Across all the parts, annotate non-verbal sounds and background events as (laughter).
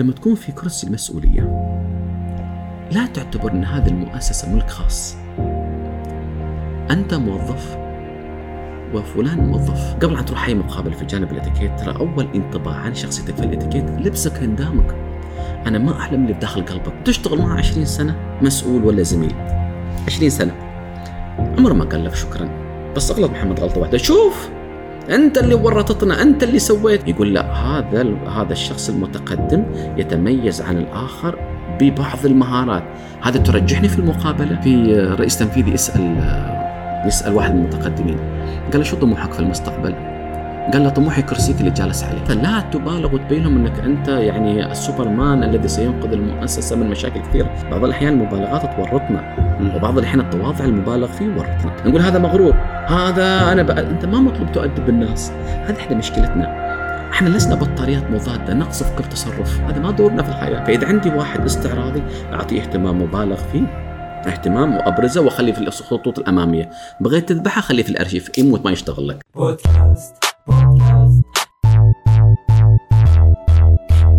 لما تكون في كرسي المسؤولية لا تعتبر أن هذه المؤسسة ملك خاص. أنت موظف وفلان موظف. قبل أن تروح أي مقابلة في جانب الإتيكيت ترى أول انطباع عن شخصيتك في الإتيكيت لبسك هندامك أنا ما أحلم اللي بداخل قلبك. تشتغل معه 20 سنة مسؤول ولا زميل. 20 سنة. عمره ما قال لك شكرا. بس غلط محمد غلطة واحدة. شوف! انت اللي ورطتنا انت اللي سويت. يقول لا هذا هذا الشخص المتقدم يتميز عن الآخر ببعض المهارات. هذا ترجحني في المقابلة؟ في رئيس تنفيذي يسأل يسأل واحد من المتقدمين. قال له شو طموحك في المستقبل؟ قال له طموحي كرسيك اللي جالس عليه. فلا تبالغ وتبين لهم إنك أنت يعني السوبرمان الذي سينقذ المؤسسة من مشاكل كثيرة. بعض الأحيان المبالغات تورطنا وبعض الأحيان التواضع المبالغ فيه يورطنا. نقول هذا مغرور. هذا أنا بقى أنت ما مطلوب تؤدب الناس. هذه إحنا مشكلتنا. إحنا لسنا بطاريات مضادة نقصف كل تصرف. هذا ما دورنا في الحياة. فإذا عندي واحد استعراضي أعطيه اهتمام مبالغ فيه. اهتمام وأبرزه وأخليه في الخطوط الأمامية. بغيت تذبحه خليه في الأرشيف يموت ما يشتغل لك. بودكاست بودكاست.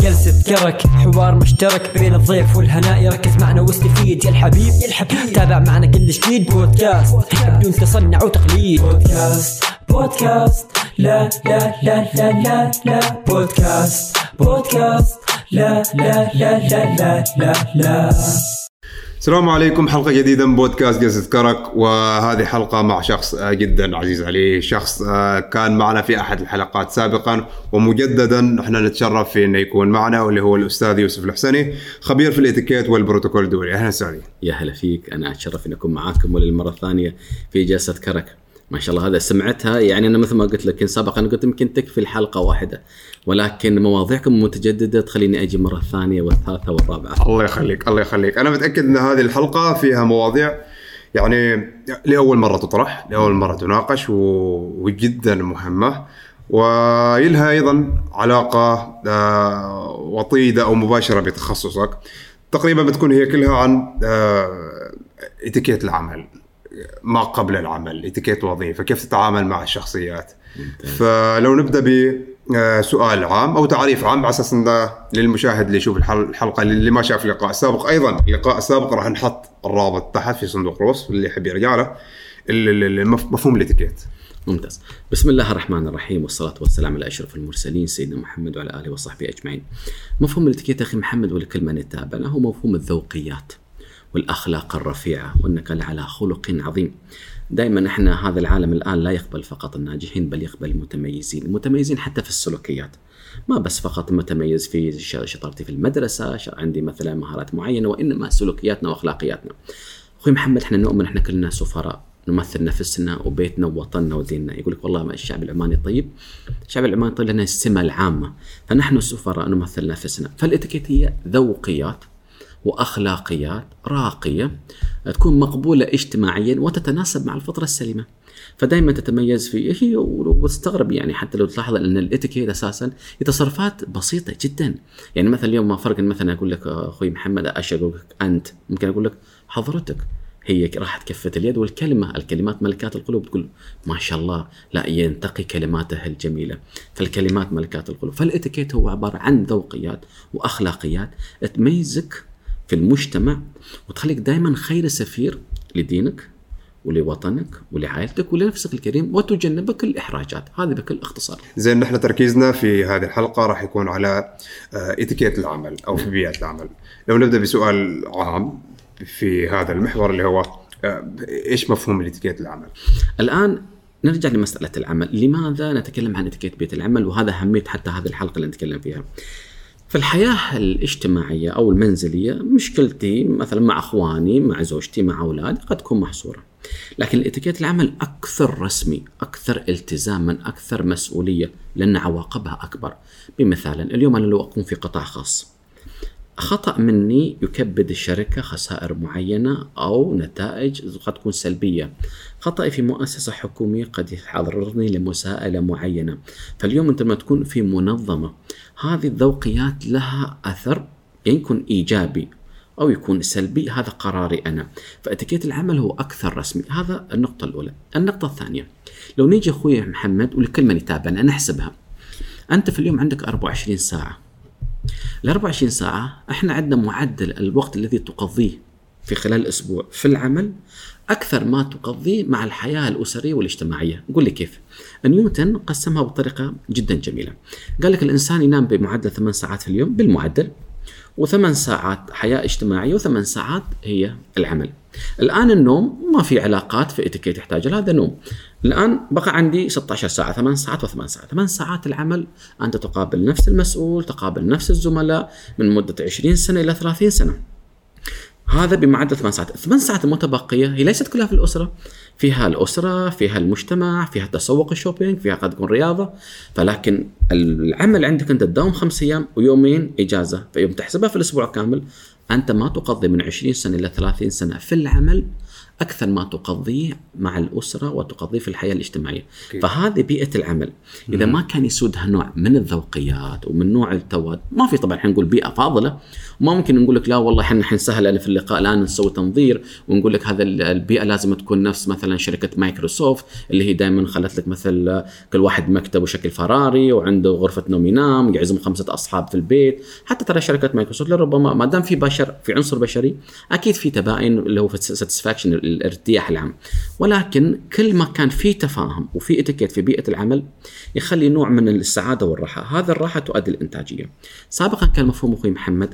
جلسة كرك حوار مشترك بين الضيف والهناء. ركز معنا واستفيد يا الحبيب يا الحبيب. تابع معنا كل جديد بودكاست. بدون تصنع وتقليد. بودكاست بودكاست. لا لا لا لا لا لا. بودكاست بودكاست. لا لا لا لا لا لا لا. السلام عليكم حلقة جديدة من بودكاست جلسة كرك وهذه حلقة مع شخص جدا عزيز علي. شخص كان معنا في أحد الحلقات سابقا ومجددا نحن نتشرف في أنه يكون معنا واللي هو الأستاذ يوسف الحسني خبير في الإتيكيت والبروتوكول الدولي. أهلا وسهلا. يا هلا فيك أنا أتشرف أن أكون معاكم وللمرة الثانية في جلسة كرك. ما شاء الله هذا سمعتها. يعني أنا مثل ما قلت لك سابقا قلت يمكن تكفي الحلقة واحدة ولكن مواضيعكم متجددة تخليني أجي مرة ثانية والثالثة والرابعة. الله يخليك الله يخليك. أنا متأكد إن هذه الحلقة فيها مواضيع يعني لأول مرة تطرح لأول مرة تناقش وجدا مهمة. ويلها أيضا علاقة آه، وطيدة أو مباشرة بتخصصك. تقريبا بتكون هي كلها عن آه، إتيكيت العمل. ما قبل العمل اتيكيت وظيفه كيف تتعامل مع الشخصيات. ممتاز. فلو نبدأ بسؤال عام أو تعريف عام على أساس إنه للمشاهد اللي يشوف الحلقة اللي ما شاف اللقاء السابق أيضا اللقاء السابق راح نحط الرابط تحت في صندوق الوصف اللي يحب يرجع له مفهوم الإتيكيت. ممتاز. بسم الله الرحمن الرحيم والصلاة والسلام على أشرف المرسلين سيدنا محمد وعلى آله وصحبه أجمعين. مفهوم الإتيكيت أخي محمد ولكل من يتابعنا هو مفهوم الذوقيات. والأخلاق الرفيعة وأنك لعلى خلق عظيم. دائما إحنا هذا العالم الآن لا يقبل فقط الناجحين بل يقبل المتميزين. المتميزين حتى في السلوكيات. ما بس فقط متميز في شطارتي في المدرسة عندي مثلا مهارات معينة وإنما سلوكياتنا وأخلاقياتنا. أخوي محمد إحنا نؤمن إحنا كلنا سفراء. نمثل نفسنا وبيتنا ووطننا وديننا. يقول لك والله ما الشعب العماني طيب الشعب العماني طيب لنا السمة العامة. فنحن سفراء نمثل نفسنا. فالاتيكيت هي ذوقيات. وأخلاقيات راقية تكون مقبولة اجتماعيا وتتناسب مع الفطرة السليمة. فدائما تتميز في هي وتستغرب يعني حتى لو تلاحظ إن الاتيكيت أساسا هي تصرفات بسيطة جدا. يعني مثلا اليوم ما فرق مثلا أقول لك أخوي محمد إيش أقول لك أنت ممكن أقول لك حضرتك هي راحت كفة اليد والكلمة الكلمات ملكات القلوب تقول ما شاء الله لا ينتقي كلماته الجميلة. فالكلمات ملكات القلوب. فالاتيكيت هو عبارة عن ذوقيات وأخلاقيات تميزك في المجتمع وتخليك دائما خير سفير لدينك ولوطنك ولعائلتك ولنفسك الكريم وتجنبك الإحراجات. هذه بكل اختصار. زين نحن تركيزنا في هذه الحلقة راح يكون على إتيكيت آه، العمل أو في بيئة العمل. لو نبدأ بسؤال عام في هذا المحور اللي هو آه، إيش مفهوم الإتيكيت العمل؟ الآن نرجع لمسألة العمل. لماذا نتكلم عن إتيكيت بيئة العمل؟ وهذا أهمية حتى هذه الحلقة اللي نتكلم فيها. في الحياة الاجتماعية أو المنزلية مشكلتي مثلا مع أخواني مع زوجتي مع أولادي قد تكون محصورة. لكن الإتيكيت العمل أكثر رسمي أكثر التزاما أكثر مسؤولية لأن عواقبها أكبر. بمثالا اليوم أنا لو أكون في قطاع خاص خطأ مني يكبد الشركة خسائر معينة أو نتائج قد تكون سلبية. خطأي في مؤسسة حكومية قد يحضرني لمساءلة معينة. فاليوم أنت لما تكون في منظمة هذه الذوقيات لها أثر يكون إيجابي أو يكون سلبي هذا قراري أنا. فأتيكيت العمل هو أكثر رسمي. هذا النقطة الأولى. النقطة الثانية لو نيجي أخوي محمد ولكل من يتابعنا نحسبها. أنت في اليوم عندك 24 ساعة. ال 24 ساعة إحنا عندنا معدل الوقت الذي تقضيه في خلال الأسبوع في العمل أكثر ما تقضيه مع الحياة الأسرية والاجتماعية، قول لي كيف؟ نيوتن قسمها بطريقة جدا جميلة. قال لك الإنسان ينام بمعدل ثمان ساعات في اليوم بالمعدل وثمان ساعات حياة اجتماعية وثمان ساعات هي العمل. الآن النوم ما في علاقات في إتيكيت يحتاج هذا نوم. الآن بقى عندي 16 ساعة ثمان ساعات وثمان ساعات، ثمان ساعات العمل أنت تقابل نفس المسؤول، تقابل نفس الزملاء من مدة 20 سنة إلى 30 سنة. هذا بمعدل ثمان ساعات، الثمان ساعات المتبقيه هي ليست كلها في الأسرة، فيها الأسرة، فيها المجتمع، فيها تسوق الشوبينج، فيها قد تكون رياضة، فلكن العمل عندك أنت تداوم خمس أيام ويومين إجازة، فيوم تحسبها في الأسبوع كامل أنت ما تقضي من 20 سنة إلى 30 سنة في العمل. أكثر ما تقضيه مع الأسرة وتقضيه في الحياة الاجتماعية. أكيد. فهذه بيئة العمل. إذا ما كان يسودها نوع من الذوقيات ومن نوع التواد ما في طبعا حنقول بيئة فاضلة. وما ممكن نقول لك لا والله إحنا حنسهل في اللقاء الان نسوي تنظير. ونقول لك هذا ال- البيئة لازم تكون نفس مثلا شركة مايكروسوفت اللي هي دائما خلت لك مثل كل واحد مكتبه شكل فراري وعنده غرفة نوم ينام يعزم خمسة أصحاب في البيت. حتى ترى شركة مايكروسوفت لربما ما دام في بشر في عنصر بشري أكيد في تباين اللي هو satisfaction الارتياح العام. ولكن كل ما كان في تفاهم وفي اتيكيت في بيئة العمل يخلي نوع من السعادة والراحة. هذا الراحة تؤدي الانتاجيه سابقا كان مفهوم أخوي محمد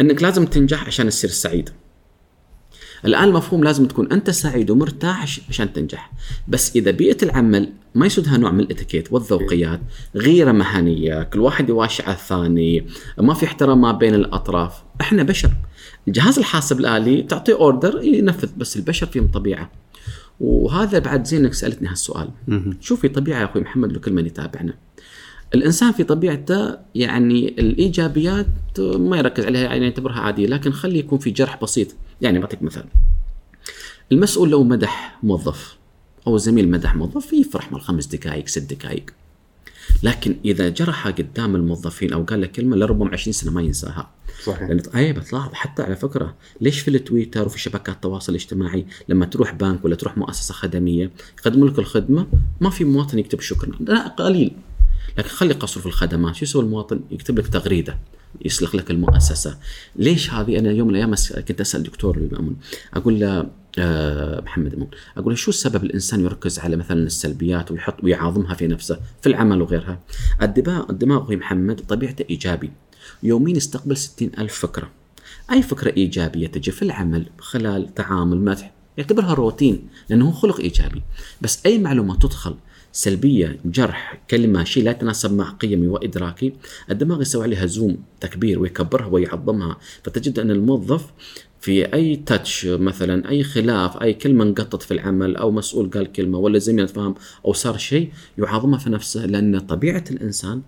إنك لازم تنجح عشان تصير سعيد. الآن المفهوم لازم تكون أنت سعيد ومرتاح عش- عشان تنجح. بس إذا بيئة العمل ما يسودها نوع من الاتيكيت والذوقيات غيرة مهنية كل واحد يواشي على الثاني ما في احترام ما بين الأطراف إحنا بشر. الجهاز الحاسب الآلي تعطيه اوردر ينفذ بس البشر فيهم طبيعة. وهذا بعد زين انك سألتني هالسؤال. شوف في طبيعة يا أخوي محمد لكل من يتابعنا. الإنسان في طبيعته يعني الإيجابيات ما يركز عليها يعني يعتبرها عادية لكن خلي يكون في جرح بسيط. يعني بعطيك مثال. المسؤول لو مدح موظف أو زميل مدح موظف يفرح من خمس دقائق ست دقائق لكن إذا جرح قدام الموظفين أو قال له كلمة لربما 20 سنة ما ينساها. صحيح. لأن أي بتلاحظ حتى على فكرة ليش في التويتر وفي شبكات التواصل الاجتماعي لما تروح بنك ولا تروح مؤسسة خدمية يقدموا لك الخدمة ما في مواطن يكتب شكرا. لا قليل. لكن خلي قصر في الخدمات. شو يسوي المواطن؟ يكتب لك تغريدة. يسلخ لك المؤسسة. ليش هذه؟ أنا يوم من الأيام كنت أسأل دكتور أقول له آه محمد أمون. أقول شو السبب الإنسان يركز على مثلا السلبيات ويحط ويعاظمها في نفسه في العمل وغيرها؟ الدماغ الدماغ أخوي محمد طبيعته إيجابي. يوميا يستقبل ستين ألف فكرة. أي فكرة إيجابية تجي في العمل خلال تعامل مدح يعتبرها روتين لأنه هو خلق إيجابي. بس أي معلومة تدخل سلبية جرح كلمة شيء لا يتناسب مع قيمي وإدراكي الدماغ يسوي عليها زوم تكبير ويكبرها ويعظمها. فتجد أن الموظف في أي تاتش مثلا أي خلاف أي كلمة انقطت في العمل أو مسؤول قال كلمة ولا زميل فهم أو صار شيء يعاظمها في نفسه لأن طبيعة الإنسان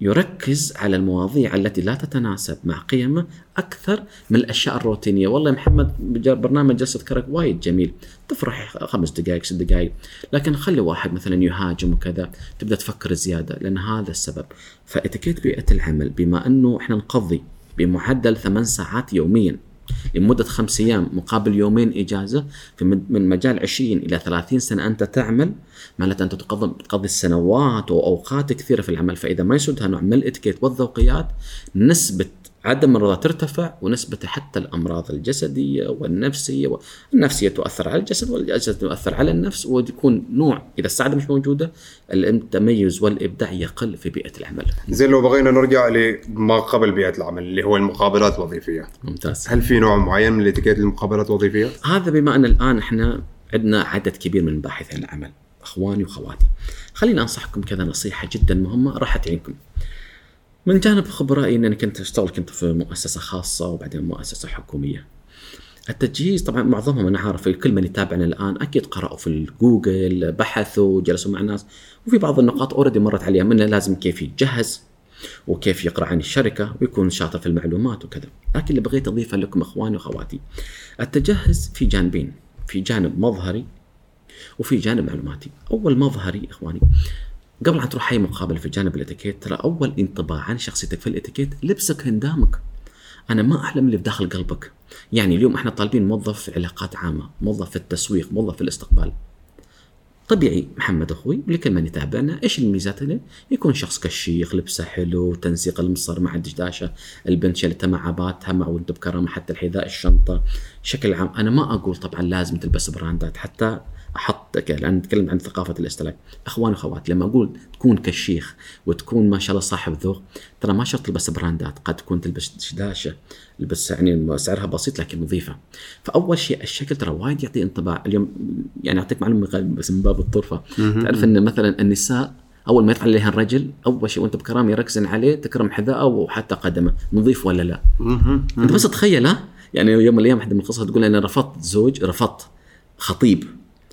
يركز على المواضيع التي لا تتناسب مع قيمه أكثر من الأشياء الروتينية، والله محمد برنامج جلسة كرك وايد جميل، تفرح خمس دقائق ست دقائق، لكن خلي واحد مثلا يهاجم وكذا تبدأ تفكر زيادة لأن هذا السبب، فاتيكيت بيئة العمل بما أنه إحنا نقضي بمعدل ثمان ساعات يوميا. لمدة خمس أيام مقابل يومين إجازة في من من مجال 20 إلى 30 سنة أنت تعمل معناته أنت تقضي السنوات وأوقات كثيرة في العمل. فإذا ما يسودها نوع من الإتيكيت والذوقيات نسبة عدم الرضا ترتفع ونسبة حتى الأمراض الجسدية والنفسية والنفسية تؤثر على الجسد والجسد تؤثر على النفس ويكون نوع إذا السعادة مش موجودة التميز والإبداع يقل في بيئة العمل. زين لو بغينا نرجع لما قبل بيئة العمل اللي هو المقابلات الوظيفية. ممتاز. هل في نوع معين من الاتيكيت للمقابلات الوظيفية؟ هذا بما أن الآن إحنا عندنا عدد كبير من باحثين العمل إخواني واخواتي خليني أنصحكم كذا نصيحة جدا مهمة راح تعينكم من جانب خبراتي اني كنت أشتغل كنت في مؤسسة خاصة وبعدين مؤسسة حكومية. التجهيز طبعا معظمهم أنا عارف كل من يتابعنا الآن أكيد قرأوا في الجوجل بحثوا جلسوا مع الناس. وفي بعض النقاط already مرت عليها منها لازم كيف يتجهز وكيف يقرا عن الشركة ويكون شاطر في المعلومات وكذا. لكن اللي بغيت أضيفه لكم إخواني وأخواتي التجهز في جانبين في جانب مظهري وفي جانب معلوماتي. أول مظهري إخواني قبل ان تروح أي مقابله في جانب الإتيكيت ترى أول انطباع عن شخصيتك في الإتيكيت لبسك هندامك أنا ما أحلم اللي في داخل قلبك. يعني اليوم إحنا طالبين موظف في علاقات عامة موظف في التسويق موظف في الاستقبال. طبيعي محمد أخوي لكل من يتابعنا إيش الميزات له؟ يكون شخص كشيخ لبسه حلو تنسيق المصر مع الدشداشة البنت شالتها مع عباتها مع وانت بكرامة حتى الحذاء الشنطة بشكل عام. أنا ما أقول طبعا لازم تلبس براندات حتى أحط لأن نتكلم عن ثقافة الاستهلاك اخوان واخوات لما أقول تكون كشيخ وتكون ما شاء الله صاحب ذوق ترى ما شرط تلبس براندات قد تكون تلبس دشداشة لبس يعني سعرها بسيط لكن نظيفة. فأول شيء الشكل ترى وايد يعطي انطباع. اليوم يعني أعطيك معلومة بس من باب الطرفة. تعرف إن مثلا النساء أول ما يطلع عليها الرجل أول شيء وأنت بكرام يركزن عليه تكرم حذاءه وحتى قدمه. نظيف ولا لا؟ أنت بس تخيل ها يعني يوم من الأيام واحدة من القصص تقول أنا رفضت زوج رفضت خطيب.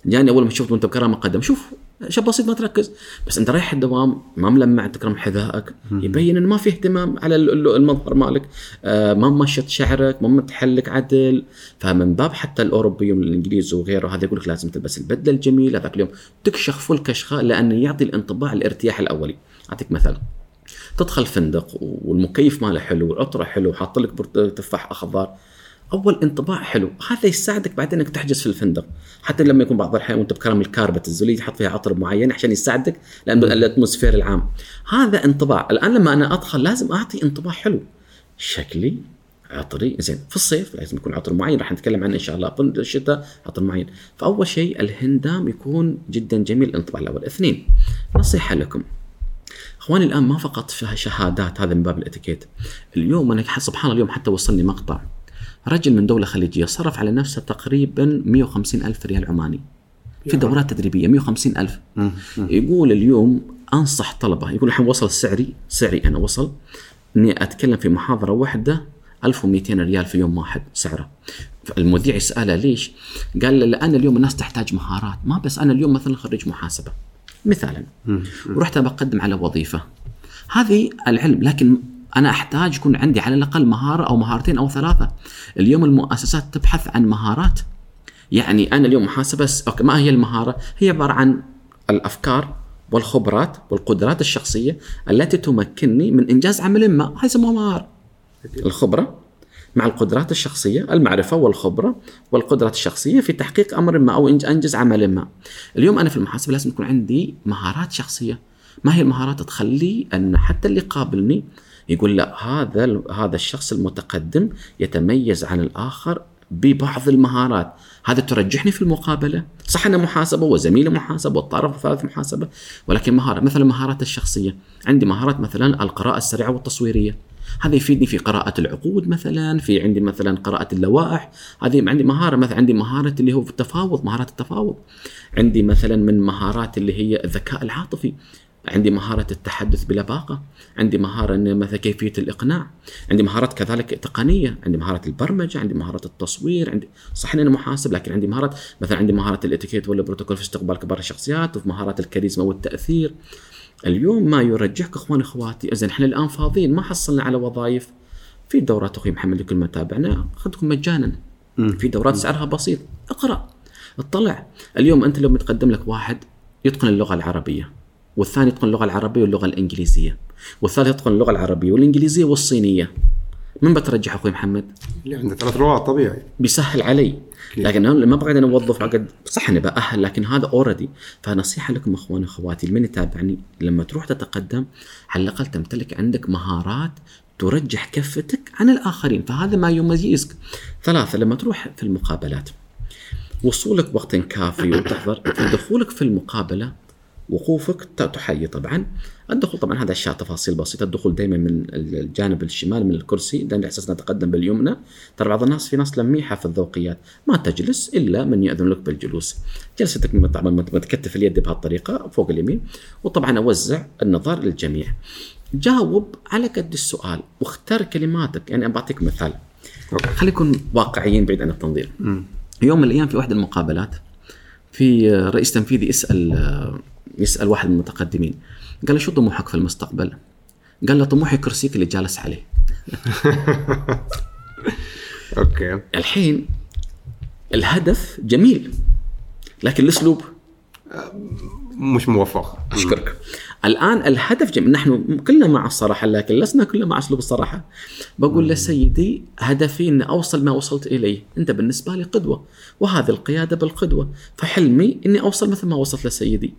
جاني أول ما شفت وأنت بكرامة قدم. شوف شاب بسيط ما تركز. بس أنت رايح الدوام ما ملمع تكرم حذائك. يبين إنه ما في اهتمام على ال- ال- المظهر مالك. آه ما مشط شعرك ما متحلق عدل. فمن باب حتى الاوروبي والإنجليز وغيره هذا يقول لك لازم تلبس البدلة الجميلة. ذاك اليوم تكشخ فل كشخة لأنه يعطي الانطباع الارتياح الأولي. أعطيك مثال. تدخل فندق والمكيف ماله حلو والعطره حلو وحاط لك تفاح أخضر. أول انطباع حلو. هذا يساعدك بعدين إنك تحجز في الفندق. حتى لما يكون بعض الأحيان وأنت بكرم الكاربت الزولي يحط فيها عطر معين عشان يساعدك لأن الاتموسفير العام. هذا انطباع. الآن لما أنا أدخل لازم أعطي انطباع حلو. شكلي عطري. زين في الصيف لازم يكون عطر معين. راح نتكلم عنه إن شاء الله. في الشتاء عطر معين. فأول شيء الهندام يكون جدا جميل. الانطباع الأول. اثنين نصيحة لكم. أخواني الآن ما فقط فيها شهادات هذا من باب الإتيكيت. اليوم أنا سبحان الله اليوم حتى وصلني مقطع. رجل من دولة خليجية صرف على نفسه تقريبا 150 ألف ريال عماني. في دورات تدريبية 150 ألف. يقول اليوم أنصح طلبة يقول الحين وصل سعري سعري أنا وصل إني أتكلم في محاضرة واحدة 1200 ريال في يوم واحد سعره. المذيع يساله ليش؟ قال له لأن اليوم الناس تحتاج مهارات ما بس أنا اليوم مثلا خريج محاسبة. مثالا ورحت بقدم على وظيفة. هذه العلم لكن أنا أحتاج يكون عندي على الأقل مهارة أو مهارتين أو ثلاثة. اليوم المؤسسات تبحث عن مهارات. يعني أنا اليوم محاسبة أوكي ما هي المهارة؟ هي عبارة عن الأفكار والخبرات والقدرات الشخصية التي تمكنني من إنجاز عمل ما. هاي يسموها مهارة. الخبرة مع القدرات الشخصية المعرفة والخبرة والقدرات الشخصية في تحقيق أمر ما إنج- انجز عمل ما. اليوم أنا في المحاسبة لازم يكون عندي مهارات شخصية. ما هي المهارات؟ تخلي أن حتى اللي قابلني يقول لا هذا هذا الشخص المتقدم يتميز عن الآخر ببعض المهارات. هذا ترجحني في المقابلة؟ صح أنا محاسبة وزميلي محاسبة والطرف الثالث محاسبة ولكن مهارة مثل المهارات الشخصية. عندي مهارات مثلا القراءة السريعة والتصويرية. هذا يفيدني في قراءة العقود مثلا في عندي مثلا قراءة اللوائح. هذه عندي مهارة مثلا عندي مهارة اللي هو التفاوض مهارات التفاوض. عندي مثلا من مهارات اللي هي الذكاء العاطفي. عندي مهارة التحدث بلباقة عندي مهارة إن مثلا كيفية الإقناع عندي مهارات كذلك تقنية عندي مهارات البرمجة عندي مهارات التصوير عندي صح أنا محاسب لكن عندي مهارات مثلا عندي مهارة الإتيكيت والبروتوكول في استقبال كبار الشخصيات وفي مهارات الكاريزما والتأثير. اليوم ما يرجحك أخواني أخواتي اذا إحنا الآن فاضيين ما حصلنا على وظائف. في دورات أخوي محمد لكل ما تابعنا اخذكم مجانا. في دورات سعرها بسيط اقرأ اطلع. اليوم أنت لو متقدم لك واحد يتقن اللغة العربية. والثاني يتقن اللغة العربية واللغة الإنجليزية. والثالث يتقن اللغة العربية والإنجليزية والصينية. من بترجح أخوي محمد؟ اللي عنده ثلاث لغات طبيعي. بيسهل علي. لكن ما بقعد أنا أوظف اقعد صح اني باهل لكن هذا اوريدي فنصيحه لكم أخواني أخواتي من يتابعني لما تروح تتقدم على الأقل تمتلك عندك مهارات ترجح كفتك عن الآخرين. فهذا ما يميزك. ثلاثة لما تروح في المقابلات وصولك وقت كافي وتحضر دخولك في المقابلة وقوفك تحيي طبعا. الدخول طبعا هذا أشياء تفاصيل بسيطة. الدخول دائما من الجانب الشمال من الكرسي. دائما على أساس نتقدم باليمنى. ترى بعض الناس في ناس لميحة في الذوقيات. ما تجلس إلا من يأذن لك بالجلوس. جلستك من- طبعا متكتف اليد بهالطريقة فوق اليمين. وطبعا أوزع النظر للجميع. جاوب على قد السؤال واختار كلماتك. يعني بعطيك مثال. خلينا نكون واقعيين بعيد عن التنظير يوم من الأيام في واحدة من المقابلات في رئيس تنفيذي يسأل يسأل واحد من المتقدمين. قال له شو طموحك في المستقبل؟ قال له طموحي كرسيك اللي جالس عليه. (laughs) أوكي. الحين الهدف جميل لكن الأسلوب؟ مش موفق. أشكرك. الآن الهدف جميل. نحن كلنا مع الصراحة لكن لسنا كلنا مع أسلوب الصراحة. بقول لسيدي هدفي إني أوصل ما وصلت إليه. أنت بالنسبة لي قدوة وهذه القيادة بالقدوة. فحلمي إني أوصل مثل ما وصلت لسيدي.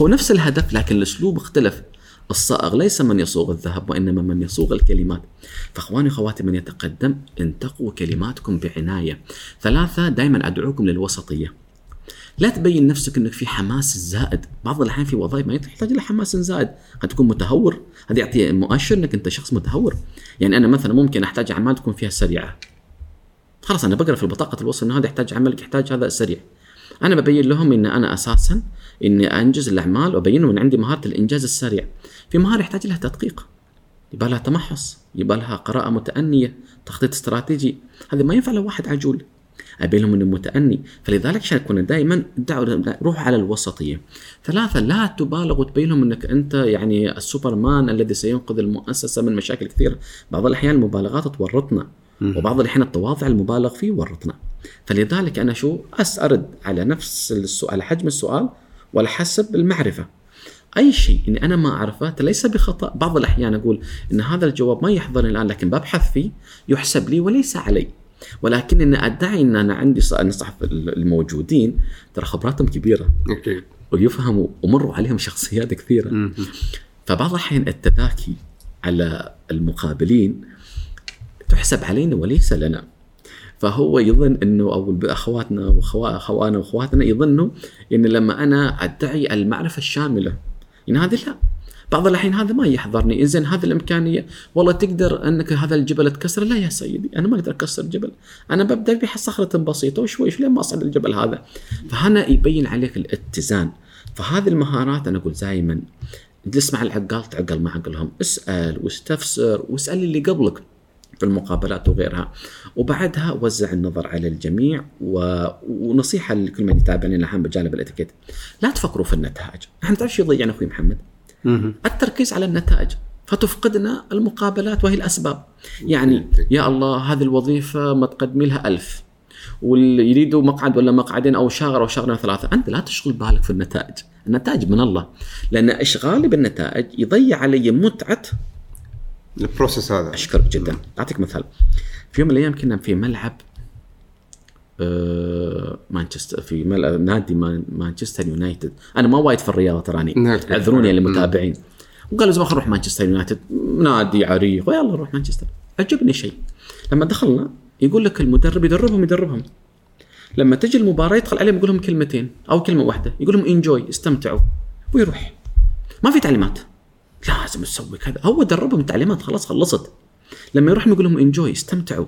هو نفس الهدف لكن الأسلوب اختلف. الصائغ ليس من يصوغ الذهب وإنما من يصوغ الكلمات. فأخواني واخواتي من يتقدم انتقوا كلماتكم بعناية. ثلاثة دائما أدعوكم للوسطية. لا تبين نفسك إنك في حماس زائد. بعض الأحيان في وظائف ما تحتاج إلى حماس زائد. قد تكون متهور. هذا يعطي مؤشر إنك أنت شخص متهور. يعني أنا مثلا ممكن أحتاج أعمال تكون فيها سريعة. خلاص أنا بقرأ في بطاقه الوصف إنه هذا يحتاج عمل يحتاج هذا سريع. أنا ببين لهم إن أنا أساسا إني أنجز الأعمال وابين إن عندي مهارة الإنجاز السريع. في مهارة يحتاج لها تدقيق. يبقى لها تمحص يبقى لها قراءة متأنية تخطيط استراتيجي. هذا ما ينفع لو واحد عجول. أبي لهم إنه متأني. فلذلك عشان يكون دائما روح على الوسطية. ثلاثة لا تبالغ وتبين لهم إنك أنت يعني السوبرمان الذي سينقذ المؤسسة من مشاكل كثيرة. بعض الأحيان المبالغات تورطنا وبعض الأحيان التواضع المبالغ فيه ورطنا فلذلك أنا شو؟ اسرد على نفس السؤال على حجم السؤال وعلى حسب المعرفة. أي شيء إني أنا ما أعرفه ليس بخطأ. بعض الأحيان أقول إن هذا الجواب ما يحضرني الآن لكن ببحث فيه يحسب لي وليس علي. ولكنني أدعي إن أنا عندي نصح الموجودين ترى خبراتهم كبيرة. أوكي. ويفهموا ومروا عليهم شخصيات كثيرة. فبعض الأحيان التذاكي على المقابلين تحسب علينا وليس لنا. فهو يظن إنه أو اخواتنا واخوانا وأخواتنا يظنوا إن لما أنا أدعي المعرفة الشاملة ان هذه لا. بعض الاحيان هذا ما يحضرني. إنزين هذه الإمكانية. والله تقدر أنك هذا الجبل تكسره لا يا سيدي أنا ما أقدر أكسر جبل أنا ببدأ بصخره بسيطة وشوي شوي ما أصعد الجبل هذا. فهنا يبين عليك الاتزان. فهذه المهارات أنا أقول دائما اجلس مع العقال تعقل مع عقلهم اسأل واستفسر واسأل اللي قبلك. في المقابلات وغيرها. وبعدها وزع النظر على الجميع و... ونصيحة لكل من يتابعني الحين بجانب الاتيكيت. لا تفكروا في النتائج. إحنا تعرف شو يضيعنا أخوي محمد؟ التركيز على النتائج. فتفقدنا المقابلات وهي الأسباب. يعني يا الله هذه الوظيفة ما تقدمي لها ألف. واللي يريدوا مقعد ولا مقعدين أو شهر أو شهرين ثلاثة. أنت لا تشغل بالك في النتائج. النتائج من الله. لأن إشغالي بالنتائج يضيع علي متعة البروسيس هذا. أشكرك جدا. أعطيك مثال. في يوم من الأيام كنا في ملعب آه، مانشستر في نادي مانشستر يونايتد. أنا ما وايد في الرياضة تراني. أعذروني المتابعين وقالوا زمان نروح مانشستر يونايتد. نادي عريق. ويلا نروح مانشستر. عجبني شيء. لما دخلنا يقول لك المدرب يدربهم يدربهم. لما تجي المباراة يدخل عليهم يقول لهم كلمتين أو كلمة واحدة. يقول لهم انجوي استمتعوا. ويروح. ما في تعليمات. لازم تسوي كذا. هو دربهم تعليمات خلاص خلصت. لما يروح يقول لهم enjoy استمتعوا.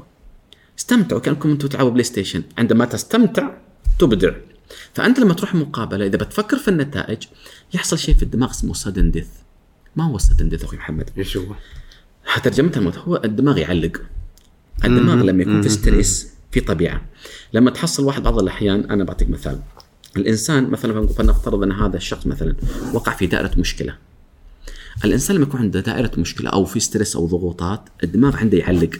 استمتعوا كأنكم أنتم تلعبوا بلاي ستيشن عندما تستمتع تبدع. فأنت لما تروح مقابلة إذا بتفكر في النتائج يحصل شيء في الدماغ اسمه sudden death ما هو sudden death أخوي محمد؟ إيش هو؟ ترجمتها الموت هو الدماغ يعلق. الدماغ لما يكون في stress في طبيعة. لما تحصل واحد بعض الأحيان أنا بعطيك مثال. الإنسان مثلا فلنفترض إن هذا الشخص مثلا وقع في دائرة مشكلة. الإنسان لما يكون عنده دائرة مشكلة أو في ستريس أو ضغوطات الدماغ عنده يعلق.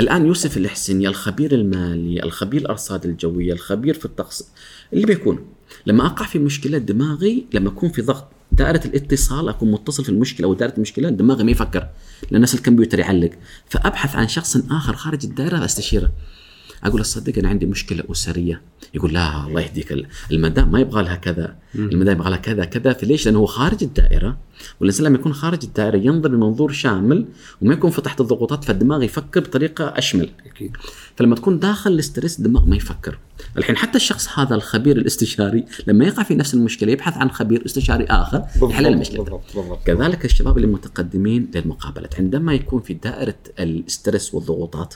الآن يوسف الحسيني الخبير المالي الخبير الأرصاد الجوية الخبير في الطقس اللي بيكون؟ لما أقع في مشكلة دماغي لما أكون في ضغط دائرة الاتصال أكون متصل في المشكلة أو دائرة المشكلة دماغي ما يفكر لأن نفس الكمبيوتر يعلق. فأبحث عن شخص آخر خارج الدائرة أستشيره. أقول تصدق أنا عندي مشكلة أسرية. يقول لا الله يهديك. المدام ما يبغى لها كذا. المدام يبغى لها كذا كذا. فليش لأنه هو خارج الدائرة. والإنسان لما يكون خارج الدائرة ينظر بمنظور شامل وما يكون في تحت الضغوطات فالدماغ يفكر بطريقة أشمل. أكيد. فلما تكون داخل الاسترس الدماغ ما يفكر. الحين حتى الشخص هذا الخبير الاستشاري لما يقع في نفس المشكلة يبحث عن خبير استشاري آخر يحل المشكلة. بالضبط بالضبط. كذلك الشباب اللي متقدمين للمقابلات عندما يكون في دائرة الاسترس والضغوطات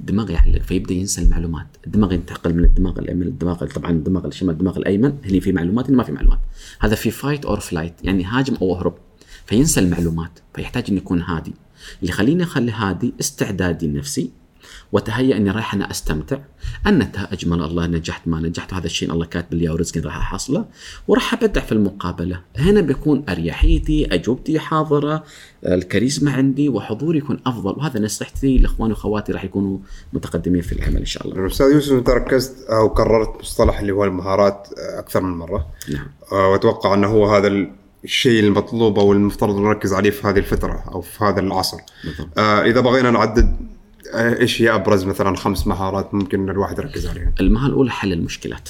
الدماغ يعلق فيبدأ ينسى المعلومات، الدماغ ينتقل من الدماغ الايمن الدماغ طبعا الدماغ الشمال الدماغ الأيمن هنا في معلومات هنا ما في معلومات. هذا في fight or flight يعني هاجم أو أهرب فينسى المعلومات فيحتاج إنه يكون هادي. اللي يخليني أخلي هادي استعدادي النفسي وتهيأ إني رايح أنا أستمتع. النتائج من الله نجحت ما نجحت. وهذا الشيء الله كاتب لي ورزقي راح أحصله. وراح أبدع في المقابلة. هنا بيكون أريحيتي أجوبتي حاضرة الكاريزما عندي وحضوري يكون أفضل. وهذا نصيحتي لإخواني وأخواتي راح يكونوا متقدمين في العمل إن شاء الله. أستاذ يوسف أنت ركزت أو كررت مصطلح اللي هو المهارات أكثر من مرة. نعم. آه، وأتوقع أنه هو هذا الشيء المطلوب أو المفترض نركز عليه في هذه الفترة أو في هذا العصر. بالضبط. آه إذا بغينا نعدد إيش هي أبرز مثلا خمس مهارات ممكن الواحد يركز عليها؟ المهارة الأولى حل المشكلات.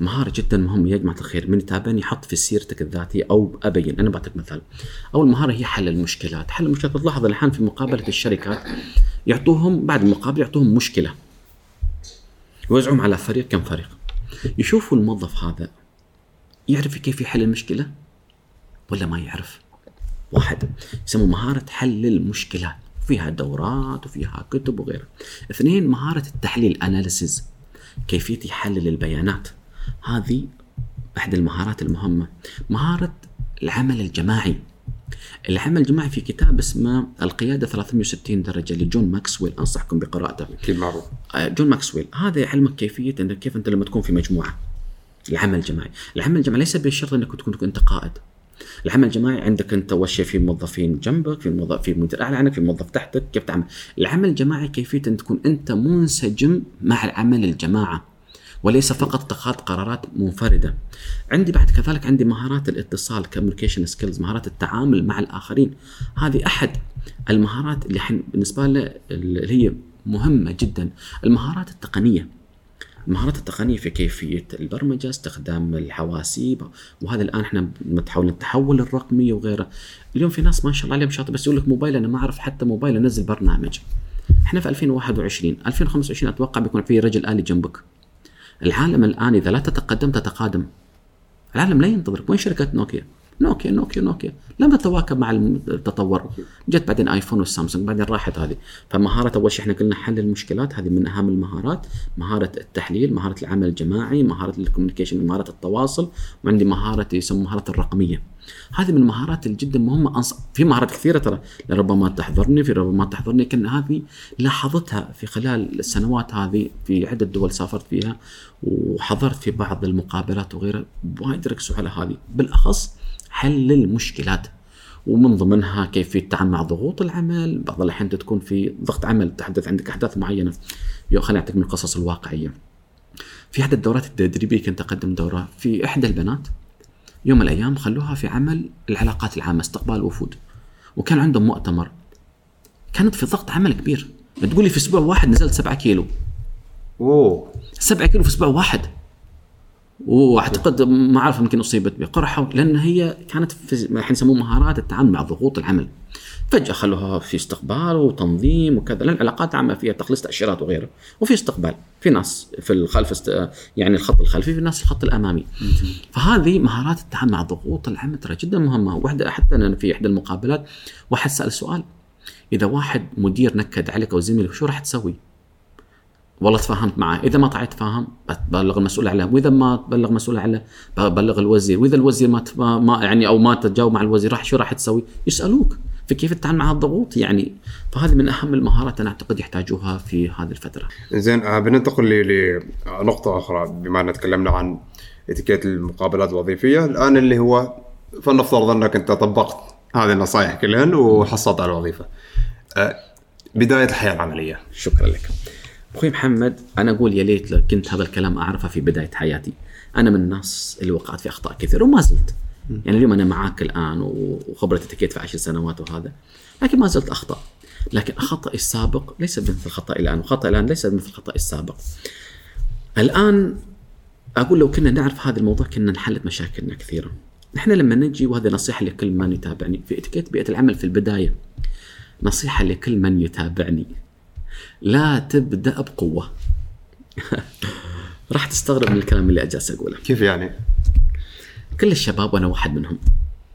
مهارة جدا مهمة يا جماعة الخير. من يتابعني يحط في سيرتك الذاتية أو أبين. أنا بعطيك مثال. أول مهارة هي حل المشكلات. حل المشكلات تلاحظ الآن في مقابلة الشركات يعطوهم بعد المقابلة يعطوهم مشكلة. يوزعهم على فريق كم فريق؟ يشوفوا الموظف هذا يعرف كيف يحل المشكلة ولا ما يعرف؟ واحد. يسموه مهارة حل المشكلات. فيها دورات وفيها كتب وغيرها. اثنين مهارة التحليل اناليسيز كيفية يحلل البيانات. هذه احد المهارات المهمة. مهارة العمل الجماعي. العمل الجماعي في كتاب اسمه القيادة 360 درجة لجون ماكسويل. أنصحكم بقراءته. أكيد معروف. آه، جون ماكسويل. هذا يعلمك كيفية انك كيف أنت لما تكون في مجموعة. العمل الجماعي. العمل الجماعي ليس بالشرط أنك تكون أنت قائد. العمل الجماعي عندك انت شيء في موظفين جنبك في موظف في مدير أعلى عنك في موظف تحتك كيف تعمل العمل الجماعي كيفية أن تكون أنت منسجم مع العمل الجماعة وليس فقط اتخاذ قرارات منفردة. عندي بعد كذلك عندي مهارات الاتصال communication skills، مهارات التعامل مع الآخرين. هذه أحد المهارات اللي بالنسبة لنا اللي هي مهمة جدا، المهارات التقنية. المهارات التقنية في كيفية البرمجة، استخدام الحواسيب وهذا الآن إحنا نتحول التحول الرقمي وغيره. اليوم في ناس ما شاء الله عليهم شاطر بس يقول لك موبايل أنا ما أعرف حتى موبايل أنزل برنامج. إحنا في 2021 2025 أتوقع بيكون في رجل آلي جنبك. العالم الآن إذا لا تتقدم تتقادم. العالم لا ينتظرك، وين شركة نوكيا؟ نوكيا نوكيا نوكيا. لم تتواكب مع التطور. جت بعدين آيفون والسامسونج بعدين راحت هذه. فمهارة أول شيء إحنا قلنا حل المشكلات هذه من أهم المهارات. مهارة التحليل مهارة العمل الجماعي مهارة ال communication مهارة التواصل وعندي مهارة يسمى مهارة الرقمية. هذه من المهارات اللي جدا مهمة. أنص... في مهارات كثيرة ترى. لربما تحضرني في ربما تحضرني لكن هذه لاحظتها في خلال السنوات هذه في عدة دول سافرت فيها وحضرت في بعض المقابلات وغيرها. وايد ركزوا على هذه. بالأخص حل المشكلات ومن ضمنها كيفية التعامل مع ضغوط العمل. بعض الأحيان تكون في ضغط عمل تحدث عندك أحداث معينة. يو خليني أعطيك من القصص الواقعية. في أحد الدورات التدريبية كنت أقدم دورة في إحدى البنات. يوم من الأيام خلوها في عمل العلاقات العامة استقبال وفود. وكان عندهم مؤتمر. كانت في ضغط عمل كبير. تقولي في أسبوع واحد نزلت سبعة كيلو. أوه. سبعة كيلو في أسبوع واحد. وأعتقد ما أعرف يمكن أصيبت بقرحة لأن هي كانت في يسموه مهارات التعامل مع ضغوط العمل. فجأة خلوها في استقبال وتنظيم وكذا لأن العلاقات العامة فيها تخليص تأشيرات وغيره وفي استقبال في ناس في الخلف است... يعني الخط الخلفي في ناس الخط الأمامي فهذه مهارات التعامل مع ضغوط العمل ترى جدا مهمة واحدة حتى أنا في إحدى المقابلات واحد سأل سؤال إذا واحد مدير نكد عليك أو زميلك شو راح تسوي؟ والله تفاهمت معه إذا ما طلعت فاهم ببلغ المسؤول اعلى وإذا ما تبلغ مسؤول اعلى ببلغ الوزير. وإذا الوزير ما ما يعني أو ما تتجاوب مع الوزير راح شو راح تسوي؟ يسألوك. في كيف تتعامل مع الضغوط يعني فهذه من أهم المهارات أنا أعتقد يحتاجوها في هذه الفترة. زين آه، بننتقل ل- لنقطة أخرى. بما أن تكلمنا عن اتيكيت المقابلات الوظيفية الآن اللي هو فلنفترض أنك أنت طبقت هذه النصائح كلهن وحصلت على الوظيفة. آه، بداية الحياة العملية. شكرا لك. أخوي محمد أنا أقول يا ليت لو كنت هذا الكلام أعرفه في بداية حياتي. أنا من الناس اللي وقعت في أخطاء كثير وما زلت. يعني اليوم أنا معاك الآن وخبرتي تكيت في عشر سنوات وهذا. لكن ما زلت أخطأ. لكن خطأي السابق ليس مثل خطأي الآن وخطأي الآن ليس مثل خطأي السابق. الآن أقول لو كنا نعرف هذا الموضوع كنا نحلت مشاكلنا كثيره نحن لما نجي وهذه نصيحة لكل من يتابعني في اتيكيت بيئة العمل في البداية نصيحة لكل من يتابعني. لا تبدأ بقوة. (laughs) راح تستغرب من الكلام اللي اجالس أقوله. كيف يعني؟ كل الشباب وأنا واحد منهم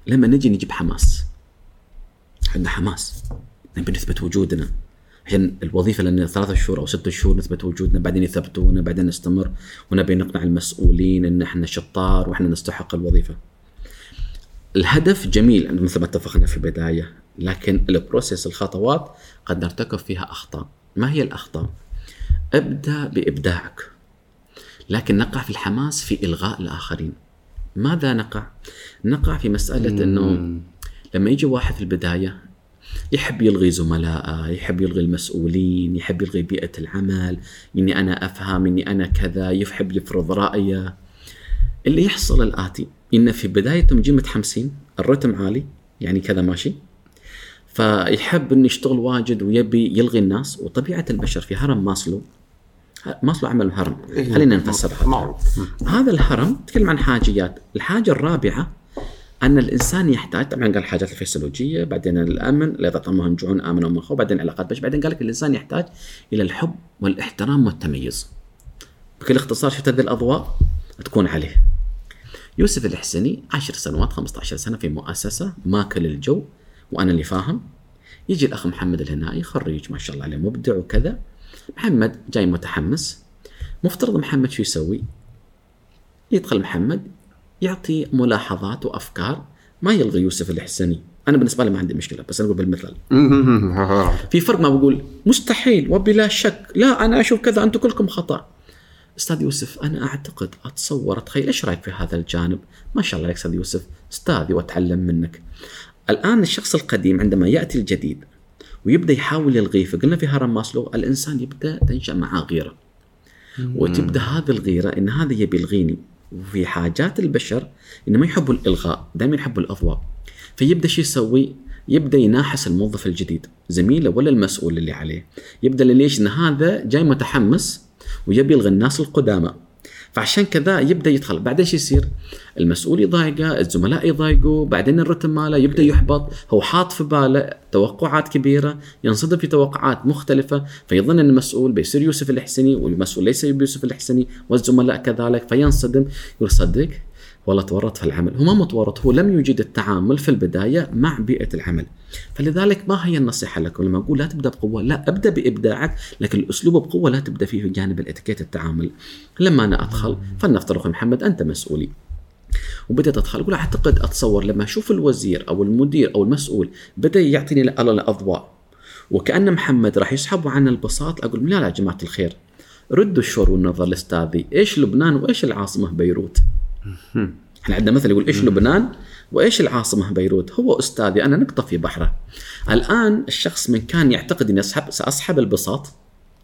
لما نجي نجيب حماس. عندنا حماس. نبي نثبت وجودنا. عشان الوظيفة لأن ثلاثة شهور أو ستة شهور نثبت وجودنا بعدين يثبتونا بعدين نستمر. ونبي نقنع المسؤولين إن إحنا شطار وإحنا نستحق الوظيفة. الهدف جميل مثل ما اتفقنا في البداية لكن البروسيس الخطوات قد نرتكب فيها أخطاء. ما هي الأخطاء؟ أبدأ بإبداعك لكن نقع في الحماس في إلغاء الآخرين ماذا نقع؟ نقع في مسألة إنه لما يجي واحد في البداية يحب يلغي زملائه، يحب يلغي المسؤولين، يحب يلغي بيئة العمل، إني أنا أفهم، إني أنا كذا، يحب يفرض رأيه. اللي يحصل الآتي إن في بدايتهم يجي متحمسين، الرتم عالي، يعني كذا ماشي. فيحب إنه يشتغل واجد ويبي يلغي الناس وطبيعة البشر في هرم ماسلو ماسلو عمل هرم خلينا نفسرها هذا. الهرم تكلم عن حاجيات. الحاجة الرابعة أن الإنسان يحتاج طبعا قال الحاجات الفسيولوجية بعدين الأمن لا تطعمهم جوعون آمنوا من خوف بعدين العلاقات بش بعدين قال لك الإنسان يحتاج إلى الحب والاحترام والتميز. بكل اختصار شفت هذه الأضواء؟ تكون عليه. يوسف الحسني 10 سنوات 15 سنة في مؤسسة ماكل الجو. وأنا اللي فاهم. يجي الأخ محمد الهنائي خريج ما شاء الله عليه مبدع وكذا. محمد جاي متحمس. مفترض محمد شو يسوي؟ يدخل محمد يعطي ملاحظات وأفكار. ما يلغي يوسف الحسني. أنا بالنسبة لي ما عندي مشكلة بس أنا أقول بالمثال (laughs) في فرق ما بقول مستحيل وبلا شك. لا أنا أشوف كذا أنتم كلكم خطأ. أستاذ يوسف أنا أعتقد أتصور اتخيل إيش رأيك في هذا الجانب؟ ما شاء الله عليك أستاذ يوسف. أستاذي وأتعلم منك. الآن الشخص القديم عندما يأتي الجديد ويبدأ يحاول يلغيه فقلنا في هرم ماسلو الإنسان يبدأ تنشأ معاه غيره. وتبدأ هذه الغيرة إن هذا يبي يلغيني. وفي حاجات البشر انه ما يحبوا الإلغاء دائما يحبوا الأضواء. فيبدأ شو يسوي؟ يبدأ يناحس الموظف الجديد زميله ولا المسؤول اللي عليه. يبدأ ليش؟ إن هذا جاي متحمس ويبي يلغي الناس القدامى. فعشان كذا يبدأ يدخل. بعدين شو يصير؟ المسؤول يضايقه، الزملاء يضايقوا، بعدين الرتم ماله يبدأ يحبط، هو حاط في باله توقعات كبيرة، ينصدم في توقعات مختلفة، فيظن إن المسؤول بيصير يوسف الحسني والمسؤول ليس يوسف الحسني والزملاء كذلك فينصدم يقول صدق؟ والله تورط في العمل. هو ما متورط هو لم يجد التعامل في البداية مع بيئة العمل. فلذلك ما هي النصيحة لك؟ لما أقول لا تبدأ بقوة لا أبدأ بإبداعك لكن الأسلوب بقوة لا تبدأ فيه في جانب الإتيكيت التعامل. لما أنا أدخل فلنفترض محمد أنت مسؤولي. وبدأت أدخل أقول أعتقد أتصور لما أشوف الوزير أو المدير أو المسؤول بدأ يعطيني الأضواء وكأن محمد راح يسحبوا عن البساط أقول لا لا يا جماعة الخير. ردوا الشور والنظر لأستاذي. إيش لبنان وإيش العاصمة بيروت؟ إحنا عندنا مثل يقول إيش لبنان وإيش العاصمة بيروت؟ هو استاذي أنا نقطة في بحره. الآن الشخص من كان يعتقد إني أسحب سأسحب البساط.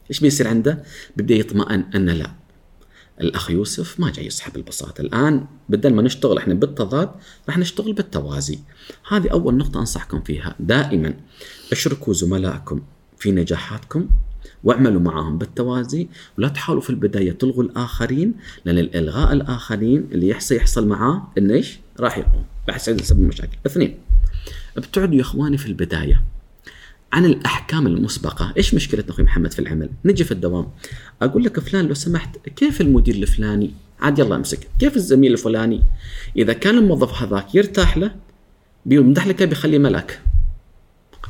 إيش بيصير عنده؟ بيبدأ يطمئن أن لا. الأخ يوسف ما جاي يسحب البساط. الآن بدل ما نشتغل إحنا بالتضاد راح نشتغل بالتوازي. هذه أول نقطة أنصحكم فيها. دائما أشركوا زملائكم في نجاحاتكم. واعملوا معهم بالتوازي ولا تحاولوا في البداية تلغوا الآخرين لأن الإلغاء الآخرين اللي يحصل يحصل معاه انه إيش؟ راح يقوم راح يسبب مشاكل. اثنين ابتعدوا يا إخواني في البداية عن الأحكام المسبقة، إيش مشكلتنا أخوي محمد في العمل؟ نجي في الدوام أقول لك فلان لو سمحت كيف المدير الفلاني؟ عاد يلا امسك، كيف الزميل الفلاني؟ إذا كان الموظف هذاك يرتاح له بيمدح لك بيخليه ملك.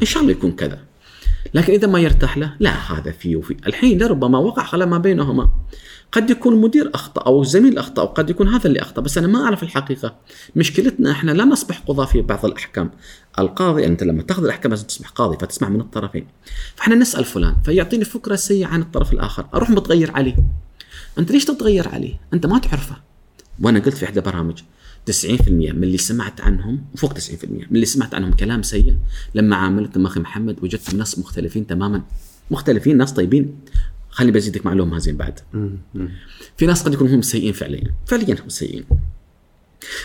إن شاء الله يكون كذا. لكن إذا ما يرتاح له لا هذا فيه وفي الحين لربما وقع خلاف ما بينهما. قد يكون المدير أخطأ أو الزميل أخطأ أو قد يكون هذا اللي أخطأ بس أنا ما أعرف الحقيقة. مشكلتنا إحنا لا نصبح قضاة في بعض الأحكام. القاضي أنت لما تأخذ الأحكام لازم تصبح قاضي فتسمع من الطرفين. فإحنا نسأل فلان فيعطيني فكرة سيئة عن الطرف الآخر. أروح متغير عليه. أنت ليش تتغير عليه؟ أنت ما تعرفه. وأنا قلت في إحدى برامج 90% من اللي سمعت عنهم وفوق 90% من اللي سمعت عنهم كلام سيء. لما عاملتهم أخي محمد وجدت ناس مختلفين تماما مختلفين ناس طيبين. خليني بزيدك معلومة زين بعد. في ناس قد يكونوا هم سيئين فعليا. فعليا هم سيئين.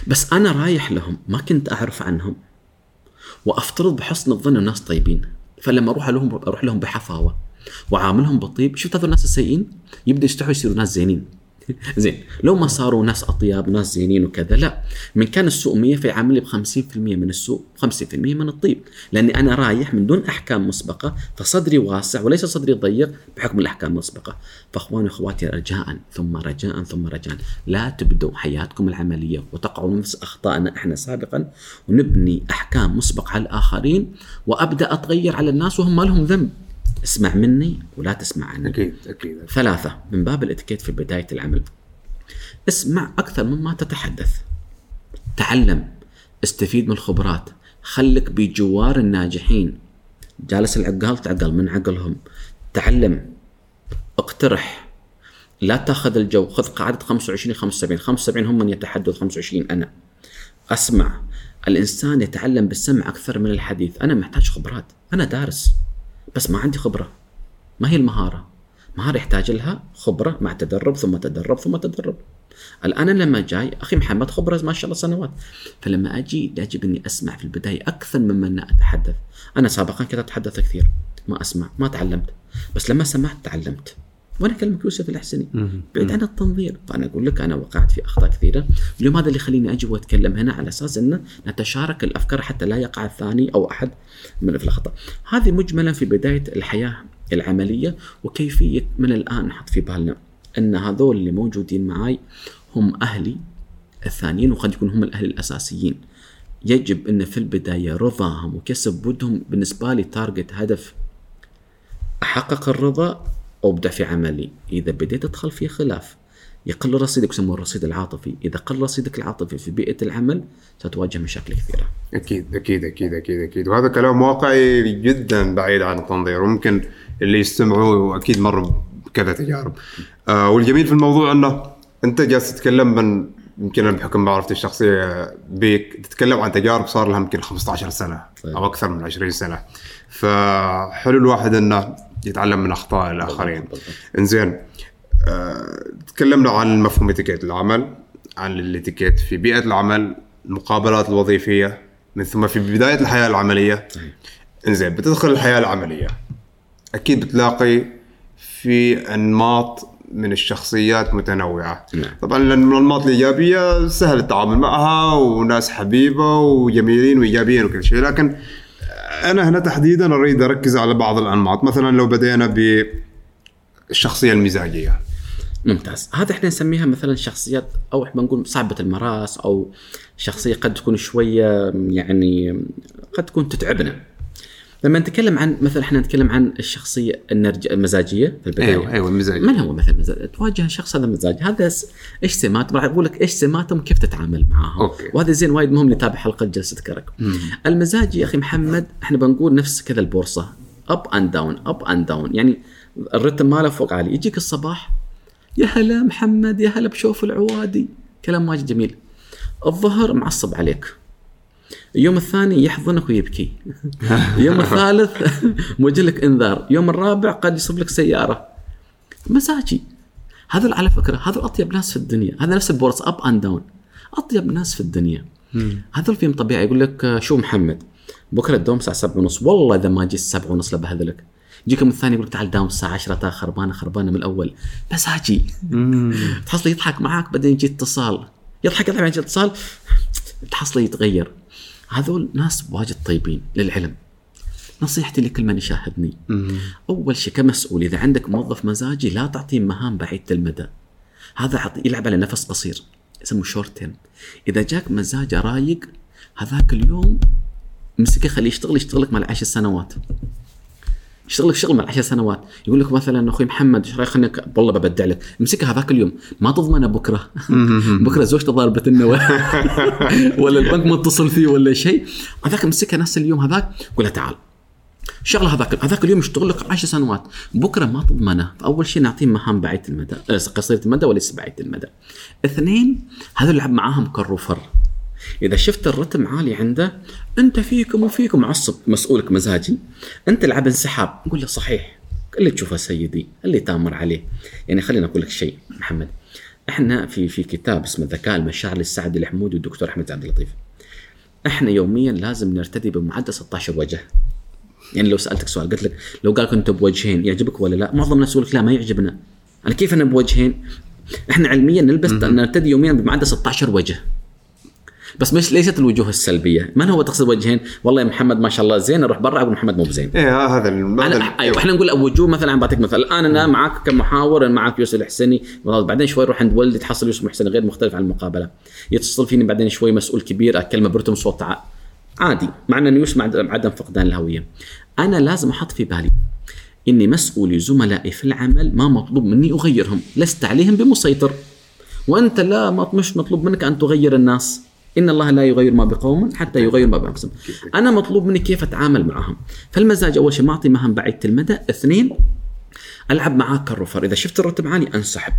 بس أنا رايح لهم ما كنت أعرف عنهم. وأفترض بحسن الظن الناس طيبين. فلما أروح لهم أروح لهم بحفاوة. وعاملهم بطيب شفت هذول الناس السيئين يبدا يستحوا يصيروا ناس زينين. (laughs) زين. لو ما صاروا ناس أطياب ناس زينين وكذا لا. من كان السوء 100 فيعامل لي ب 50% من السوء 50% من الطيب. لأني أنا رايح من دون أحكام مسبقة فصدري واسع وليس صدري ضيق بحكم الأحكام المسبقة. فأخواني وأخواتي رجاء ثم رجاء ثم رجاء. لا تبدوا حياتكم العملية وتقعوا نفس أخطائنا إحنا سابقا ونبني أحكام مسبقة على الآخرين وأبدأ أتغير على الناس وهم ما لهم ذنب. اسمع مني ولا تسمع عني أكيد أكيد ثلاثة من باب الإتيكيت في بداية العمل. اسمع أكثر مما تتحدث. تعلم استفيد من الخبرات خلك بجوار الناجحين. جالس العقال تعقل من عقلهم. تعلم اقترح. لا تأخذ الجو. خذ قاعدة 25 75 75 هم من يتحدث 25 أنا. أسمع. الإنسان يتعلم بالسمع أكثر من الحديث. أنا محتاج خبرات. أنا دارس. بس ما عندي خبرة. ما هي المهارة؟ مهارة يحتاج لها خبرة مع تدرب ثم تدرب ثم تدرب. الآن أنا لما جاي أخي محمد خبرة ما شاء الله سنوات. فلما أجي يجب أني أسمع في البداية أكثر مما أن أتحدث. أنا سابقا كنت أتحدث كثير. ما أسمع ما تعلمت. بس لما سمعت تعلمت. وأنا اكلمك يوسف الاحسني. بعيد عن التنظير فانا أقول لك أنا وقعت في أخطاء كثيرة. اليوم هذا اللي يخليني أجي وأتكلم هنا على أساس انه نتشارك الأفكار حتى لا يقع الثاني أو أحد من في الخطا هذه مجملا في بداية الحياة العملية وكيفية من الآن نحط في بالنا أن هذول اللي موجودين معي هم أهلي الثانيين وقد يكونوا هم الأهل الأساسيين. يجب أن في البداية رضاهم وكسب ودهم بالنسبة لي تارجت هدف أحقق الرضا ابدع في عملي. إذا بديت أدخل في خلاف يقل رصيدك يسموه الرصيد العاطفي. إذا قل رصيدك العاطفي في بيئة العمل ستواجه مشاكل كثيره أكيد أكيد أكيد أكيد أكيد. وهذا كلام واقعي جدا بعيد عن التنظير. وممكن اللي يستمعوا أكيد مروا بكذا تجارب. آه والجميل في الموضوع أنه أنت جالس تتكلم من يمكن أنا بحكم معرفتي الشخصية بيك تتكلم عن تجارب صار لها يمكن 15 سنة طيب. أو أكثر من 20 سنة. فحلو الواحد أنه يتعلم من أخطاء الآخرين. إنزين آه، تكلمنا عن مفهوم إتيكيت العمل عن الإتيكيت في بيئة العمل المقابلات الوظيفية من ثم في بداية الحياة العملية إنزين بتدخل الحياة العملية أكيد بتلاقي في أنماط من الشخصيات متنوعة نعم. طبعا لأن الأنماط الإيجابية سهل التعامل معها وناس حبيبة وجميلين وإيجابيين وكل شيء لكن أنا هنا تحديدا أريد أركز على بعض الأنماط. مثلا لو بدينا بالشخصية المزاجية. ممتاز. هذا إحنا نسميها مثلا شخصيات أو إحنا بنقول صعبة المراس أو شخصية قد تكون شوية يعني قد تكون تتعبنا. لما نتكلم عن مثلا إحنا نتكلم عن الشخصية النرج... المزاجية في البداية. أيوه أيوه المزاج من هو مثلا مزاج؟ تواجه شخص هذا مزاج. هذا. إيش سمات راح أقول لك إيش سماتهم كيف تتعامل معاهم. okay. وهذا زين وايد مهم نتابع حلقة جلسة كرك. المزاج يا أخي محمد إحنا بنقول نفس كذا البورصة. up and down up and down يعني الرتم ماله فوق عالي. يجيك الصباح يا هلا محمد يا هلا بشوف العوادي. كلام واجد جميل. الظهر معصب عليك. اليوم الثاني يحضنك ويبكي. (laughs) اليوم الثالث (laughs) موجه لك إنذار. يوم الرابع قد يصب لك سيارة. مزاجي هذا على فكرة هذا أطيب ناس في الدنيا. هذا نفس البورصه up and down أطيب ناس في الدنيا. هذول فيهم طبيعي يقول لك آه، شو محمد؟ بكرة الدوام الساعة 7 ونص. والله إذا ما جيت 7 ونص لبهذلك. يجيكم الثاني يقول لك تعال داوم الساعة 10 تا خربانه خربانة من الأول. مزاجي تحصل يضحك معاك بعدين يجي اتصال. يضحك يضحك بعدين يجي اتصال. تحصله يتغير. هذول ناس واجد طيبين للعلم. نصيحتي لكل من يشاهدني. أول شيء كمسؤول إذا عندك موظف مزاجي لا تعطيه مهام بعيده المدى. هذا يلعب على نفس قصير يسموه شورت تيرم إذا جاك مزاجه رايق هذاك اليوم مسكه خليه يشتغل يشتغل لك مع العشر سنوات. يشتغل لك شغل مع العشر سنوات. يقول لك مثلا أخوي محمد إيش رأيك خليني والله ببدع لك. امسكها هذاك اليوم. ما تضمنه بكرة. (laughs) بكرة زوجته ضاربه النوى (laughs) ولا البنك متصل فيه ولا شيء. هذاك امسكها نفس اليوم هذاك. قول له تعال. شغله هذاك هذاك اليوم يشتغل لك 10 سنوات. بكرة ما تضمنه. فاول شيء نعطيه مهام بعيده المدى. آه، قصيرة المدى وليس بعيده المدى. اثنين هذول يلعب معاهم كر وفر إذا شفت الرتم عالي عنده أنت فيكم وفيكم معصب مسؤولك مزاجي. أنت العب انسحاب قول له صحيح. اللي تشوفه سيدي اللي تامر عليه. يعني خليني أقول لك شيء محمد. إحنا في في كتاب اسمه الذكاء المشاعر للسعد الحمودي والدكتور أحمد عبد اللطيف. إحنا يوميا لازم نرتدي بمعدل 16 وجه. يعني لو سألتك سؤال قلت لك لو قال كنت بوجهين يعجبك ولا لا؟ معظم الناس يقول لك لا ما يعجبنا. أنا كيف أنا بوجهين؟ إحنا علميا نلبس نرتدي يوميا بمعدل 16 وجه. بس مش ليست الوجوه السلبية. من هو تقصد وجهين؟ والله يا محمد ما شاء الله زين أروح برا أقول محمد مو بزين. إيه هذا ال- هذا أنا أيوه إحنا نقول وجوه مثلا بعطيك مثال. الان أنا معك كمحاور معك يوسف الحسني بعدين شوي أروح عند ولدي تحصل يوسف محسن غير مختلف عن المقابلة. يتصل فيني بعدين شوي مسؤول كبير أكلمه برتم صوت عادي. مع ان يوسف مع عدم فقدان الهوية. أنا لازم أحط في بالي إني مسؤولي زملائي في العمل ما مطلوب مني أغيرهم. لست عليهم بمسيطر. وأنت لا مش مطلوب منك أن تغير الناس. إن الله لا يغير ما بقوم حتى يغير ما بأنفسهم. أنا مطلوب مني كيف أتعامل معهم؟ فالمزاج أول شيء ما أعطي مهام بعيده المدى اثنين ألعب معاك كالرفر. إذا شفت الرتم عالي أنسحب.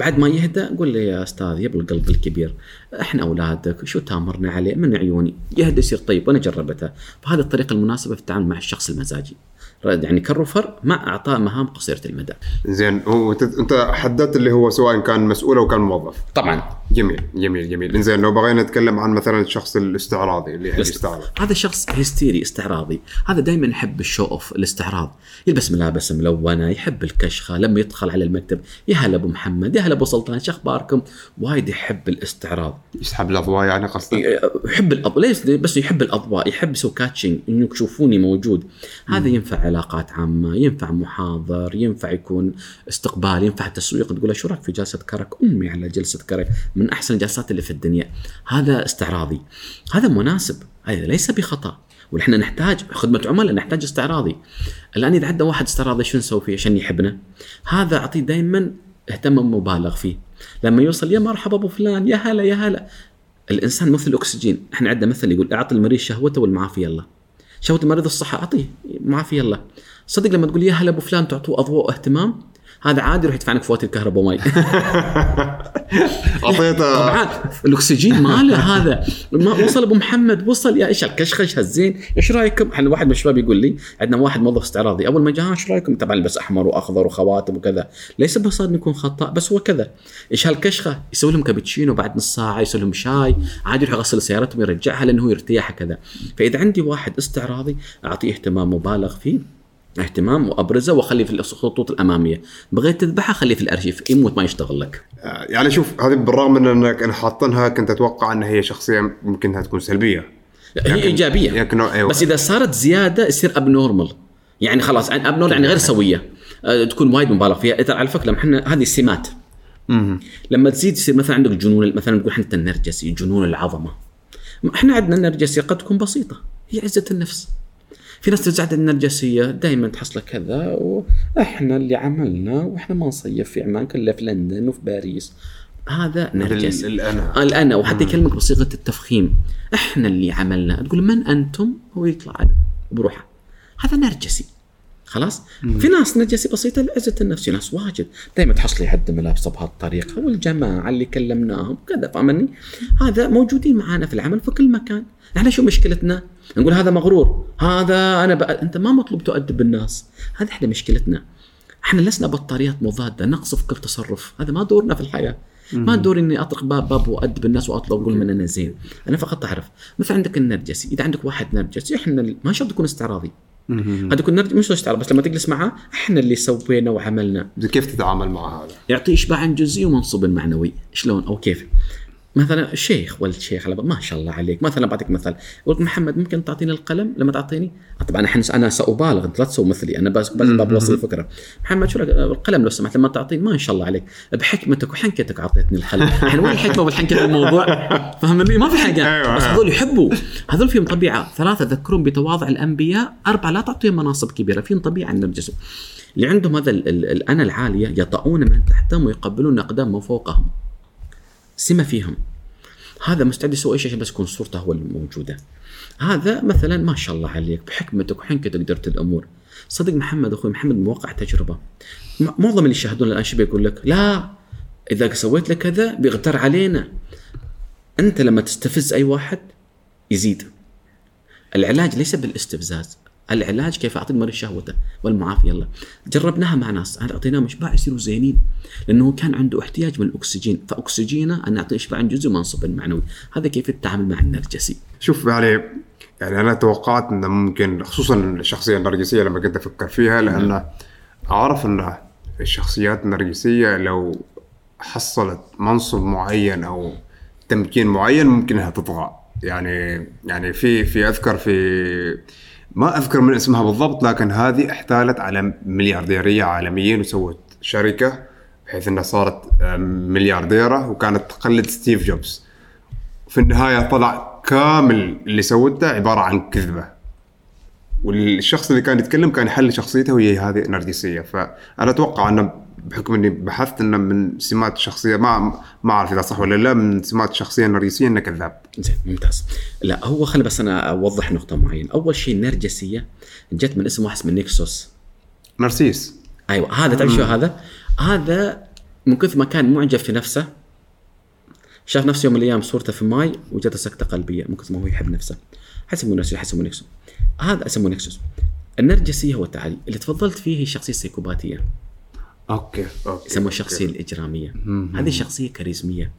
بعد ما يهدى قول لي يا أستاذ يا بالقلب الكبير. إحنا اولادك شو تامرنا عليه؟ من عيوني. يهدى يصير طيب وأنا جربته. فهذه الطريقة المناسبة في التعامل مع الشخص المزاجي. يعني كالرفر ما اعطاه مهام قصيرة المدى. زين هو انت حددت اللي هو سواء كان مسؤول أو كان موظف. طبعا. جميل جميل جميل. زين لو بغينا نتكلم عن مثلا الشخص الاستعراضي اللي يستعرض. هذا شخص هستيري استعراضي. هذا دائما يحب الشو أوف الاستعراض. يلبس ملابس ملونة يحب الكشخة لما يدخل على المكتب يا هلا أبو محمد يا هلا أبو سلطان شو أخباركم؟ وايد يحب الاستعراض. يسحب الأضواء يعني قصدك؟ يحب الاضواء ليش بس يحب الأضواء يحب يسوي كاتشنج إنك تشوفوني موجود. هذا ينفع علاقات عامة ينفع محاضر ينفع يكون استقبال ينفع تسويق. تقول له شو رأيك في جلسة كرك؟ أمي على جلسة كرك من أحسن الجلسات اللي في الدنيا. هذا استعراضي. هذا مناسب. هذا ليس بخطأ. ونحن نحتاج خدمة عملاء نحتاج استعراضي. الآن إذا عندنا واحد استعراضي شو نسوي فيه عشان يحبنا؟ هذا أعطيه دائما اهتمام مبالغ فيه. لما يوصل يا مرحبا أبو فلان يا هلا يا هلا. الإنسان مثل الأكسجين. إحنا عندنا مثل يقول أعطي المريض شهوته والمعافي يلا. شهوة المريض الصحة أعطيه معافي يلا. صدق لما تقول يا هلا أبو فلان تعطوه أضواء واهتمام؟ هذا عادي يروح يدفع عنك فواتير الكهرباء ومي. (laughs) أعطيته. طبعا الأكسجين ماله هذا؟ ما وصل أبو محمد وصل يا إيش الكشخش هالزين؟ إيش رأيكم؟ إحنا واحد من الشباب يقول لي عندنا واحد موظف استعراضي أول ما جاء إيش رأيكم؟ طبعا لبس أحمر وأخضر وخواتم وكذا. ليس بصاد يكون خطأ بس هو كذا. إيش هالكشخة؟ يسوي لهم كابتشينو بعد نص ساعة يسوي لهم شاي عادي يروح يغسل سيارتهم ويرجعها لأنه هو يرتاح كذا فإذا عندي واحد استعراضي أعطيه اهتمام مبالغ فيه. اهتمام وأبرزه واخليه في الخطوط الأمامية. بغيت تذبحه خليه في الأرشيف يموت ما يشتغل لك. يعني شوف هذه بالرغم من إنك أنا حاطنها كنت أتوقع إن هي شخصية ممكن إنها تكون سلبية. هي إيجابية. لكن أيوة. بس إذا صارت زيادة يصير abnormal يعني خلاص abnormal يعني غير سوية. أه، تكون وايد مبالغ فيها. ترى على فكرة إحنا هذه السمات. لما تزيد يصير مثلا عندك جنون مثلا نقول إحنا النرجسي جنون العظمة. إحنا عندنا النرجسية قد تكون بسيطة. هي عزة النفس. في ناس تزعل النرجسيه دائما تحصل كذا وإحنا اللي عملنا وإحنا ما نصيف في عمان كله في لندن وفي باريس. هذا نرجسي الأنا الانا وحتى يكلمك بصيغة التفخيم. إحنا اللي عملنا. تقول من أنتم؟ هو يطلع أنا بروحه. هذا نرجسي. خلاص؟ مم. في ناس نرجسي بسيطة لعزة النفس. في ناس واجد. دائما تحصل يحد ملابسه بهالطريقه والجماعة اللي كلمناهم كذا فاهمني؟ هذا موجودين معانا في العمل في كل مكان. إحنا شو مشكلتنا؟ نقول هذا مغرور هذا أنا بقى أنت ما مطلوب تؤدب الناس. هذه إحنا مشكلتنا. إحنا لسنا بطاريات مضادة نقصف كل تصرف. هذا ما دورنا في الحياة. ما دوري إني أطرق باب باب وأدب الناس وأطلب أقول من أنا زين. أنا فقط أعرف مثل عندك النرجسي إذا عندك واحد نرجسي إحنا ما شرط تكون استعراضي. قد يكون نرجسي مش استعراض بس لما تجلس معاه إحنا اللي سوينا وعملنا. كيف تتعامل مع هذا؟ يعطي إشباع جزئي ومنصب معنوي. شلون؟ أو كيف؟ مثلا شيخ ولد شيخ على ما شاء الله عليك. مثلا بعطيك مثل يقول محمد ممكن تعطيني القلم لما تعطيني؟ طبعا إحنا أنا سأبالغ أنت لا تسوي مثلي. أنا بس بس بوصل الفكرة. محمد شو القلم لو سمحت لما تعطيني ما شاء الله عليك. بحكمتك وحنكتك اعطيتني القلم. (laughs) الحين وين الحكمة والحنكة الموضوع؟ فاهمني؟ ما في حاجة. أيوة، بس أيوة. هذول يحبوا. هذول فيهم طبيعة. ثلاثة ذكرون بتواضع الأنبياء. أربعة لا تعطيهم مناصب كبيرة. فيهم طبيعة النرجسي اللي عندهم هذا ال- ال- الأنا العالية يطؤون من تحتهم ويقبلون اقدام من فوقهم. سمة فيهم. هذا مستعد يسوي أي شيء عشان بس تكون صورته هو الموجودة. هذا مثلا ما شاء الله عليك بحكمتك وحنكتك قدرت الأمور. صدق محمد أخوي محمد موقع تجربه معظم اللي يشاهدون الآن شو بيقول لك؟ لا إذا سويت لك كذا بيغتر علينا. أنت لما تستفز أي واحد يزيد. العلاج ليس بالاستفزاز. العلاج كيف أعطي المريض شهوته والمعافيه يلا. جربناها مع ناس اعطيناهم اشباع يصيروا زينين لأنه كان عنده احتياج من الاكسجين فأكسجينه أن أعطيه اشباع جزء منصب معنوي. هذا كيف التعامل مع النرجسي؟ شوف يعني يعني أنا توقعت إنه ممكن خصوصا الشخصية النرجسية لما كنت أفكر فيها لأن أعرف إن الشخصيات النرجسية لو حصلت منصب معين أو تمكين معين ممكن انها تطغى. يعني يعني في في أذكر في ما أذكر من اسمها بالضبط لكن هذه احتالت على مليارديرية عالميين وسوت شركة بحيث إنها صارت مليارديرة وكانت تقلد ستيف جوبز. في النهاية طلع كامل اللي سوته عبارة عن كذبة. والشخص اللي كان يتكلم كان يحل شخصيته وهي هذه نرجسيه فأنا أتوقع أنه بحكم إني بحثت إنه من سمات الشخصيه ما ما أعرف إذا صح ولا لا من سمات الشخصيه النرجسيه إنه كذاب. زين ممتاز. لا هو خلي بس أنا أوضح نقطة معينة. أول شيء النرجسيه جت من اسم واحد اسمه نيكسوس. نرسيس. أيوه هذا تعرف شو هذا؟ هذا من كثر ما كان معجب في نفسه شاف نفسه يوم من الأيام صورته في ماي وجاته سكتة قلبية من كثر ما هو يحب نفسه. فسموا نفسه فسموا نكسوس هذا اسمه نكسوس النرجسية هو التعالي اللي تفضلت فيه هي الشخصيه السيكوباتيه okay okay يسموها الشخصيه الإجرامية. هذه شخصية كاريزمية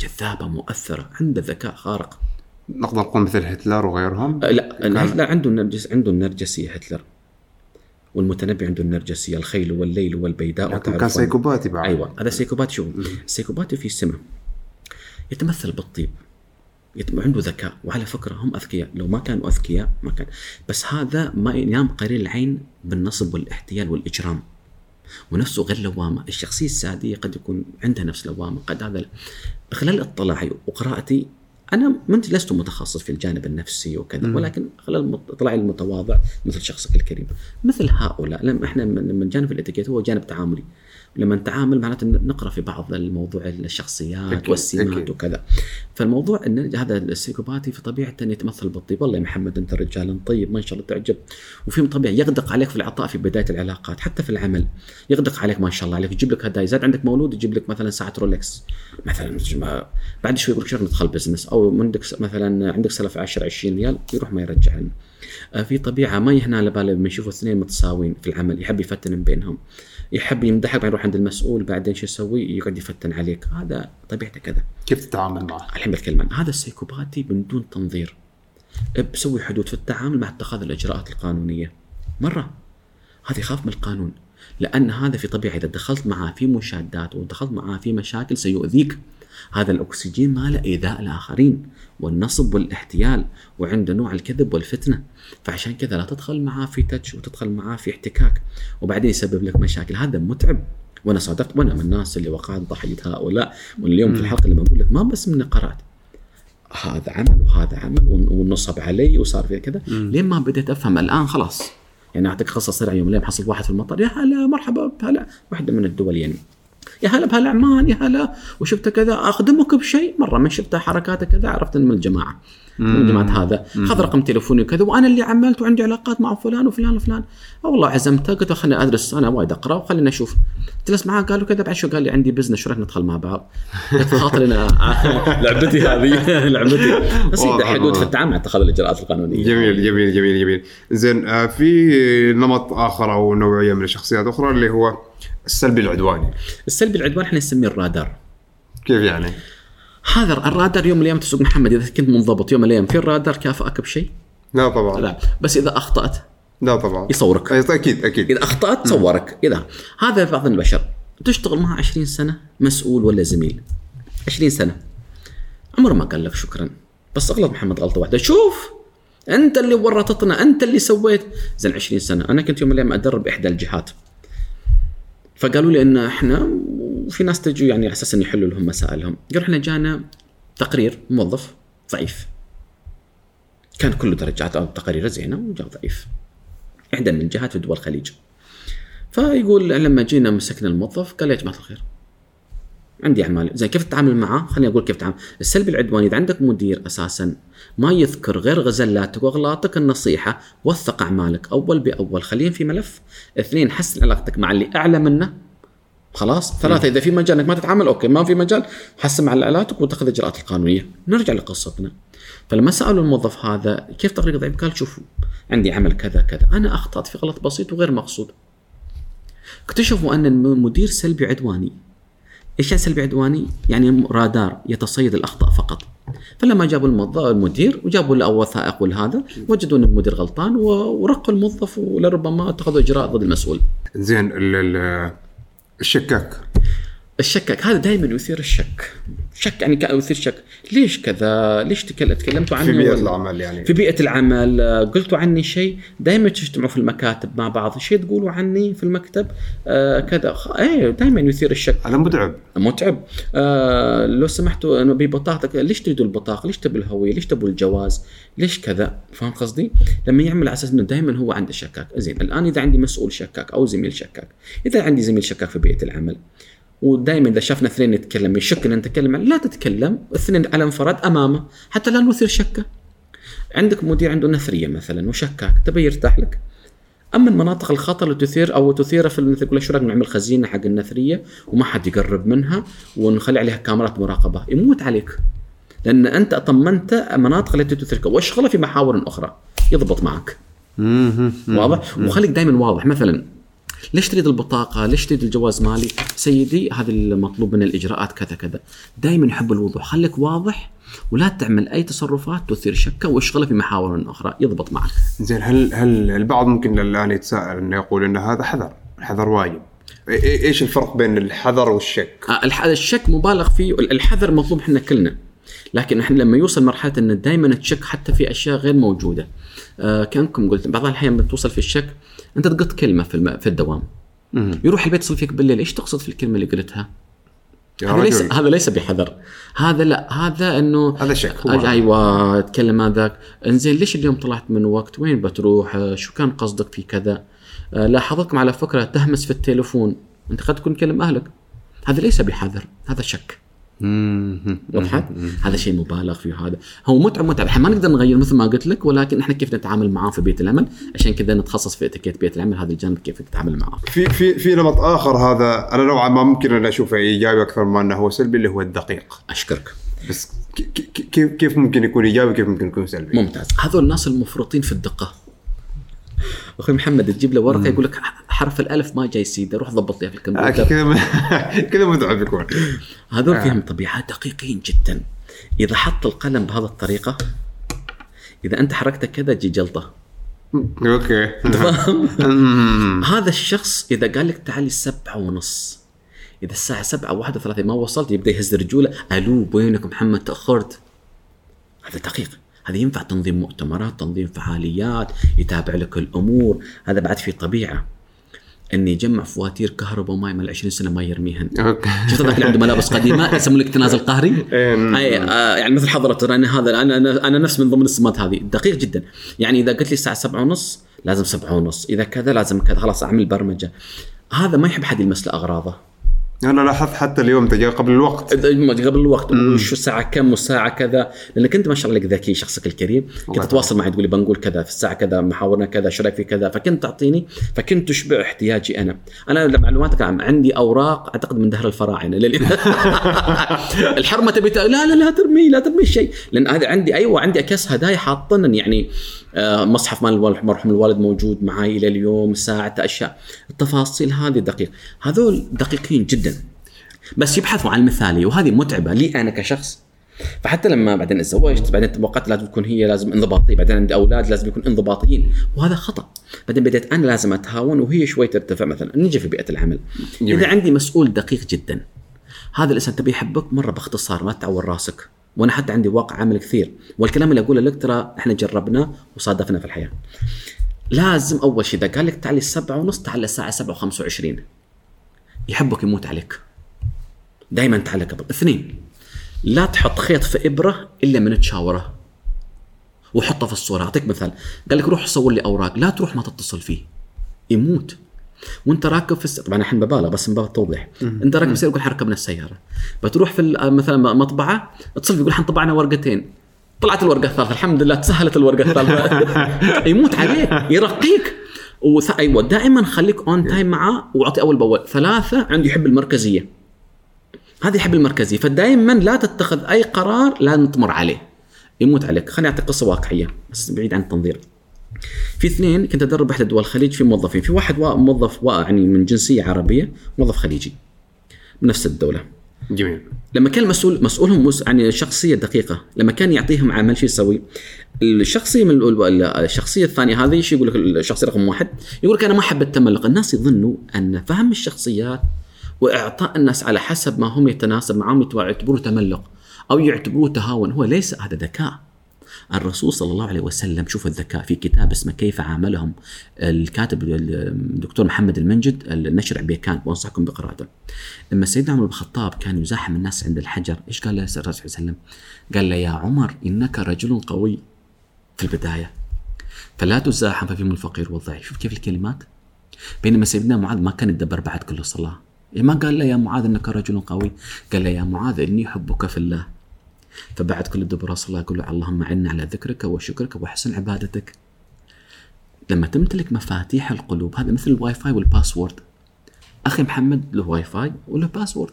جذابة مؤثرة عنده ذكاء خارق. نقدر نقول مثل هتلر وغيرهم؟ أه، لا هتلر عنده النرجس عنده النرجسيه هتلر. والمتنبي عنده النرجسيه الخيل والليل والبيداء. لكن. كان سايكوباتي بعد. أيوه هذا سيكوباتي شوف السيكوباتي في سمه. يتمثل بالطيب. يتم عنده ذكاء. وعلى فكرة هم أذكياء. لو ما كانوا أذكياء ما كان. بس هذا ما ينام قرير العين بالنصب والاحتيال والإجرام. ونفسه غير لوامة. الشخصية السادية قد يكون عندها نفس لوامة. قد هذا خلال اطلاعي وقراءتي أنا من لست متخصص في الجانب النفسي وكذا ولكن خلال اطلاعي المتواضع مثل شخصك الكريم. مثل هؤلاء لما إحنا من من جانب الاتيكيت هو جانب تعاملي. لما نتعامل معناته نقرأ في بعض الموضوع الشخصيات أكيد، والسمات أكيد. وكذا. فالموضوع إن هذا السيكوباتي في طبيعته انه يتمثل بالطيب. والله يا محمد أنت رجال طيب ما شاء الله تعجب. وفي طبيعي يغدق عليك في العطاء في بداية العلاقات حتى في العمل. يغدق عليك ما شاء الله عليك يجيب لك هدايا. زاد عندك مولود يجيب لك مثلا ساعة رولكس. مثلا بعد شوي يقول لك ندخل business أو عندك مثلا عندك سلف 10 20 ريال يروح ما يرجع لنا آه، في طبيعة ما يهنا على باله لما يشوفوا اثنين متساويين في العمل يحب يفتن بينهم. يحب يمدحك بعدين يروح عند المسؤول بعدين شو يسوي؟ يقعد يفتن عليك. هذا طبيعته كذا. كيف تتعامل معه؟ الحين بتكلم هذا السيكوباتي من دون تنظير. بسوي حدود في التعامل مع اتخاذ الإجراءات القانونية. مرة. هذا يخاف من القانون. لأن هذا في طبيعة إذا دخلت معاه في مشادات ودخلت معاه في مشاكل سيؤذيك. هذا الأكسجين ماله إيذاء الآخرين والنصب والاحتيال وعنده نوع الكذب والفتنة. فعشان كذا لا تدخل معاه في تاتش وتدخل معاه في احتكاك وبعدين يسبب لك مشاكل. هذا متعب. وأنا صادفت وأنا من الناس اللي وقعت ضحية هؤلاء. واليوم في الحلقة لما أقول لك ما بس من قرات هذا عمل وهذا عمل ون- ونصب علي وصار في كذا. لين ما بديت أفهم الآن؟ خلاص. يعني أعطيك قصة سريعة يوم اليوم حصلت واحد في المطار. يا هلا مرحبا بهلا واحدة من الدول يعني. يا هلا بهلا عمان يا هلا وشفت كذا أخدمك بشيء. مرة من شفت حركاته كذا عرفت إنه من الجماعه من جماعة هذا. خذ رقم تليفوني وكذا وأنا اللي عملت وعندي علاقات مع فلان وفلان وفلان. آه والله عزمته قلت له خليني أدرس أنا وايد أقرأ وخليني أشوف. جلست معاه قالوا كذا بعد شو قال لي عندي business شو رايك ندخل مع بعض. قلت خاطر أنا (laughs) لعبتي هذه. (laughs) لعبتي. بس يبدأ حدود. في التعامل مع اتخاذ الإجراءات القانونية. جميل جميل جميل جميل. زين آه، في نمط آخر أو نوعية من الشخصيات أخرى اللي هو السلبي العدواني. السلبي العدوان إحنا نسميه الرادار. كيف يعني؟ هذا الرادار يوم من الأيام تسوق محمد إذا كنت منضبط يوم من الأيام في الرادار كافئك بشيء؟ لا طبعا. لا. بس إذا أخطأت لا طبعا. يصورك. أي- أكيد أكيد. إذا أخطأت صورك. إذا هذا بعض البشر تشتغل معه 20 سنة مسؤول ولا زميل. 20 سنة. عمره ما قال لك شكرا. بس أغلط محمد غلطة واحدة. شوف أنت اللي ورطتنا أنت اللي سويت. زين 20 سنة. أنا كنت يوم من الأيام أدرب إحدى الجهات. فقالوا لي إن إحنا وفي ناس تجوا يعني على أساس إن يحلوا لهم مسائلهم. قالوا إحنا جانا تقرير موظف ضعيف. كان كله درجات أو تقاريره زينة وجاء ضعيف. احدى من الجهات في دول الخليج. فيقول لما جينا مسكنا الموظف قال يا جماعة الخير عندي أعمال. زين كيف تتعامل معاه؟ خليني أقول كيف تتعامل. السلبي العدواني إذا عندك مدير أساسا ما يذكر غير غزلاتك وأغلاطك النصيحة وثق أعمالك أول بأول. خليهم في ملف. اثنين حسن علاقتك مع اللي أعلى منه. خلاص؟ ثلاثة إذا في مجال إنك ما تتعامل أوكي. ما في مجال حسن مع علاقاتك واتخذ الإجراءات القانونية. نرجع لقصتنا. فلما سألوا الموظف هذا كيف تقرير ضعيف قال شوفوا عندي عمل كذا كذا. أنا أخطأت في غلط بسيط وغير مقصود. اكتشفوا أن المدير سلبي عدواني. إيش يعني سلبي عدواني؟ يعني رادار يتصيد الأخطاء فقط. فلما جابوا المدير وجابوا له وثائق والهذا وجدوا إن المدير غلطان ورقوا الموظف ولربما اتخذوا إجراء ضد المسؤول. زين ال- ال- الشكاك الشكك هذا دائما يثير الشك. شك يعني يثير شك، ليش كذا؟ ليش تكل- تكلمتوا عني في بيئة ولا- العمل يعني في بيئة العمل قلتوا عني شيء دائما تجتمعوا في المكاتب مع بعض شيء تقولوا عني في المكتب آه كذا خ- إيه دائما يثير الشك هذا متعب متعب آه لو سمحتوا أنا ببطاقتك ليش تريدوا البطاقة؟ ليش تبوا الهوية؟ ليش تبوا الجواز؟ ليش كذا؟ فاهم قصدي؟ لما يعمل على أساس إنه دائما هو عنده شكاك، زين الآن إذا عندي مسؤول شكاك أو زميل شكاك، إذا عندي زميل شكاك في بيئة العمل ودائما إذا شافنا اثنين نتكلم يشك ان نتكلم لا تتكلم اثنين على انفراد أمامه حتى لا نثير شكة. عندك مدير عنده نثرية مثلا وشكاك تبي يرتاح لك. أما المناطق الخطر اللي تثير أو تثير في لك شو رايك نعمل خزينة حق النثرية وما حد يقرب منها ونخلي عليها كاميرات مراقبة؟ يموت عليك. لأن أنت طمنت مناطق التي تثيرك وأشغلها في محاور أخرى يضبط معك. واضح؟ وخليك دائما واضح. مثلا ليش تريد البطاقة؟ ليش تريد الجواز مالي؟ سيدي هذا المطلوب من الإجراءات كذا كذا. دائما يحب الوضوح، خليك واضح ولا تعمل أي تصرفات تثير شكة واشغله في محاور أخرى يضبط معك. زين هل هل البعض ممكن الآن يتساءل إنه يقول إن هذا حذر، الحذر واجب. إيش الفرق بين الحذر والشك؟ آه، الشك مبالغ فيه الحذر مطلوب إحنا كلنا لكن إحنا لما يوصل مرحلة إن دائما تشك حتى في أشياء غير موجودة كانكم قلت بعض الأحيان بتوصل في الشك أنت تقط كلمة في الم... في الدوام. يروح البيت يصل فيك بالليل إيش تقصد في الكلمة اللي قلتها؟ هذا ليس. هذا ليس بحذر. هذا لا هذا إنه هذا شك، هو. أيوه تكلم هذاك. إنزين ليش اليوم طلعت من وقت؟ وين بتروح؟ آه، شو كان قصدك في كذا؟ آه، لاحظتكم على فكرة تهمس في التليفون. أنت قد تكون تكلم أهلك. هذا ليس بحذر هذا شك. وضحت؟ هذا شيء مبالغ فيه هذا هو متعب متعب إحنا ما نقدر نغير مثل ما قلت لك ولكن إحنا كيف نتعامل معاه في بيت العمل؟ عشان كذا نتخصص في اتيكيت بيت العمل هذا الجانب كيف تتعامل معاه. في في في نمط آخر هذا أنا نوعا ما ممكن أن اشوفه إيجابي أكثر ما أنه هو سلبي اللي هو الدقيق. أشكرك. بس كيف كيف ممكن يكون إيجابي كيف ممكن يكون سلبي؟ ممتاز. هذول الناس المفرطين في الدقة. أخوي محمد تجيب له ورقة يقول لك حرف الألف ما جاي سيدة روح ضبط لي في آه، الكمبيوتر كذا (laughs) كذا متعب يكون. هذول فيهم طبيعات دقيقين جدا. إذا حط القلم بهذه الطريقة إذا أنت حركته كذا تجي جلطة. أوكي. (laughs) هذا الشخص إذا قال لك تعالي سبعة ونص إذا الساعة سبعة واحد وثلاثين ما وصلت يبدأ يهز رجوله ألو وينك محمد تأخرت؟ هذا دقيق. هذا ينفع تنظيم مؤتمرات تنظيم فعاليات يتابع لك الأمور. هذا بعد في طبيعة إني يجمع فواتير كهرباء وماء من 20 سنة ما يرميهن. شفت ذاك اللي عنده ملابس قديمة (laughs) يسمون لك تنازل قهري. إيه. أي آه يعني مثل حضرته أنا هذا أنا أنا نفس من ضمن السمات هذه. دقيق جدا. يعني إذا قلت لي الساعة سبعة ونص لازم سبعة ونص. إذا كذا لازم كذا. خلاص أعمل برمجة. هذا ما يحب حد يلمس له أغراضه. أنا لاحظت حتى اليوم تجي قبل الوقت. قبل الوقت وشو الساعة كم والساعة كذا لأنك أنت ما شاء الله لك ذكي شخصك الكريم. كنت تتواصل معي تقول لي بنقول كذا في الساعة كذا محاورنا كذا شو رأيك في كذا؟ فكنت تعطيني فكنت تشبع احتياجي أنا. أنا لمعلوماتك عام عندي أوراق أعتقد من دهر الفراعنة (laughs) الحرمة تبي لا لا لا ترمي لا ترمي الشيء لأن هذا عندي أيوه عندي اكياس هدايا حاطن يعني مصحف مال الوالد مرحوم الوالد موجود معي إلى اليوم ساعة أشياء. التفاصيل هذه دقيق هذول دقيقين جدا. بس يبحثوا عن المثالية وهذه متعبة لي أنا كشخص. فحتى لما بعدين أتزوجت بعدين توقعت لازم تكون هي لازم انضباطية بعدين عندي أولاد لازم يكون انضباطيين. وهذا خطأ. بعدين بديت أنا لازم أتهاون وهي شوي ترتفع. مثلا نجي في بيئة العمل. جميل. إذا عندي مسؤول دقيق جدا هذا الإنسان تبي يحبك مرة باختصار ما تعور راسك. وأنا حتى عندي واقع عمل كثير. والكلام اللي أقوله لك ترى إحنا جربناه وصادفنا في الحياة. لازم أول شيء إذا قال لك تعالي السبعة ونص تعال الساعة 7 و25 يحبك يموت عليك. دائما تعال قبل. اثنين لا تحط خيط في إبرة إلا من تشاوره. وحطه في الصورة. أعطيك مثال. قال لك روح صور لي أوراق. لا تروح ما تتصل فيه. يموت. وانت راكب في الس... طبعا الحين ببالغ بس من باب التوضيح انت راكب السياره يقول حركبنا السيارة. بتروح في ال- مثلا مطبعة اتصل يقول الحين طبعنا ورقتين. طلعت الورقة الثالثة الحمد لله تسهلت الورقة الثالثة. (laughs) يموت عليك يرقيك. وث... أيوه دائما خليك on time معاه واعطي أول بأول. ثلاثة عنده يحب المركزية. هذا يحب المركزية. فدائما لا تتخذ أي قرار لا نطمر عليه. يموت عليك. خليني أعطيك قصة واقعية بس بعيد عن التنظير. في اثنين كنت أدرب احدى دول الخليج في موظفين. في واحد وا- موظف يعني من جنسية عربية موظف خليجي. من نفس الدولة. جميل. لما كان المسؤول مسؤولهم مس... يعني شخصية دقيقة لما كان يعطيهم عمل شو يسوي؟ الشخصية من ال- ال- الشخصية الثانية هذه شو يقول لك؟ الشخصية رقم واحد. يقول لك أنا ما أحب التملق. الناس يظنوا أن فهم الشخصيات وإعطاء الناس على حسب ما هم يتناسب معهم يعتبروه تملق أو يعتبروه تهاون. هو ليس هذا ذكاء. الرسول صلى الله عليه وسلم شوف الذكاء في كتاب اسمه كيف عاملهم الكاتب الدكتور محمد المنجد النشر عبيكان وأنصحكم بقراءته. لما سيدنا عمر بن الخطاب كان يزاحم الناس عند الحجر إيش قال له الرسول صلى الله عليه وسلم؟ قال له يا عمر إنك رجل قوي. في البداية فلا تزاحم ففيهم الفقير والضعيف. شوف كيف الكلمات؟ بينما سيدنا معاذ ما كان يدبر بعد كل صلاه ما قال له يا معاذ إنك رجل قوي. قال له يا معاذ إني احبك في الله. فبعد كل الدبر صلى يقول له اللهم أعنا على ذكرك وشكرك وحسن عبادتك. لما تمتلك مفاتيح القلوب هذا مثل ال WiFi وال password. أخي محمد له واي فاي وله password.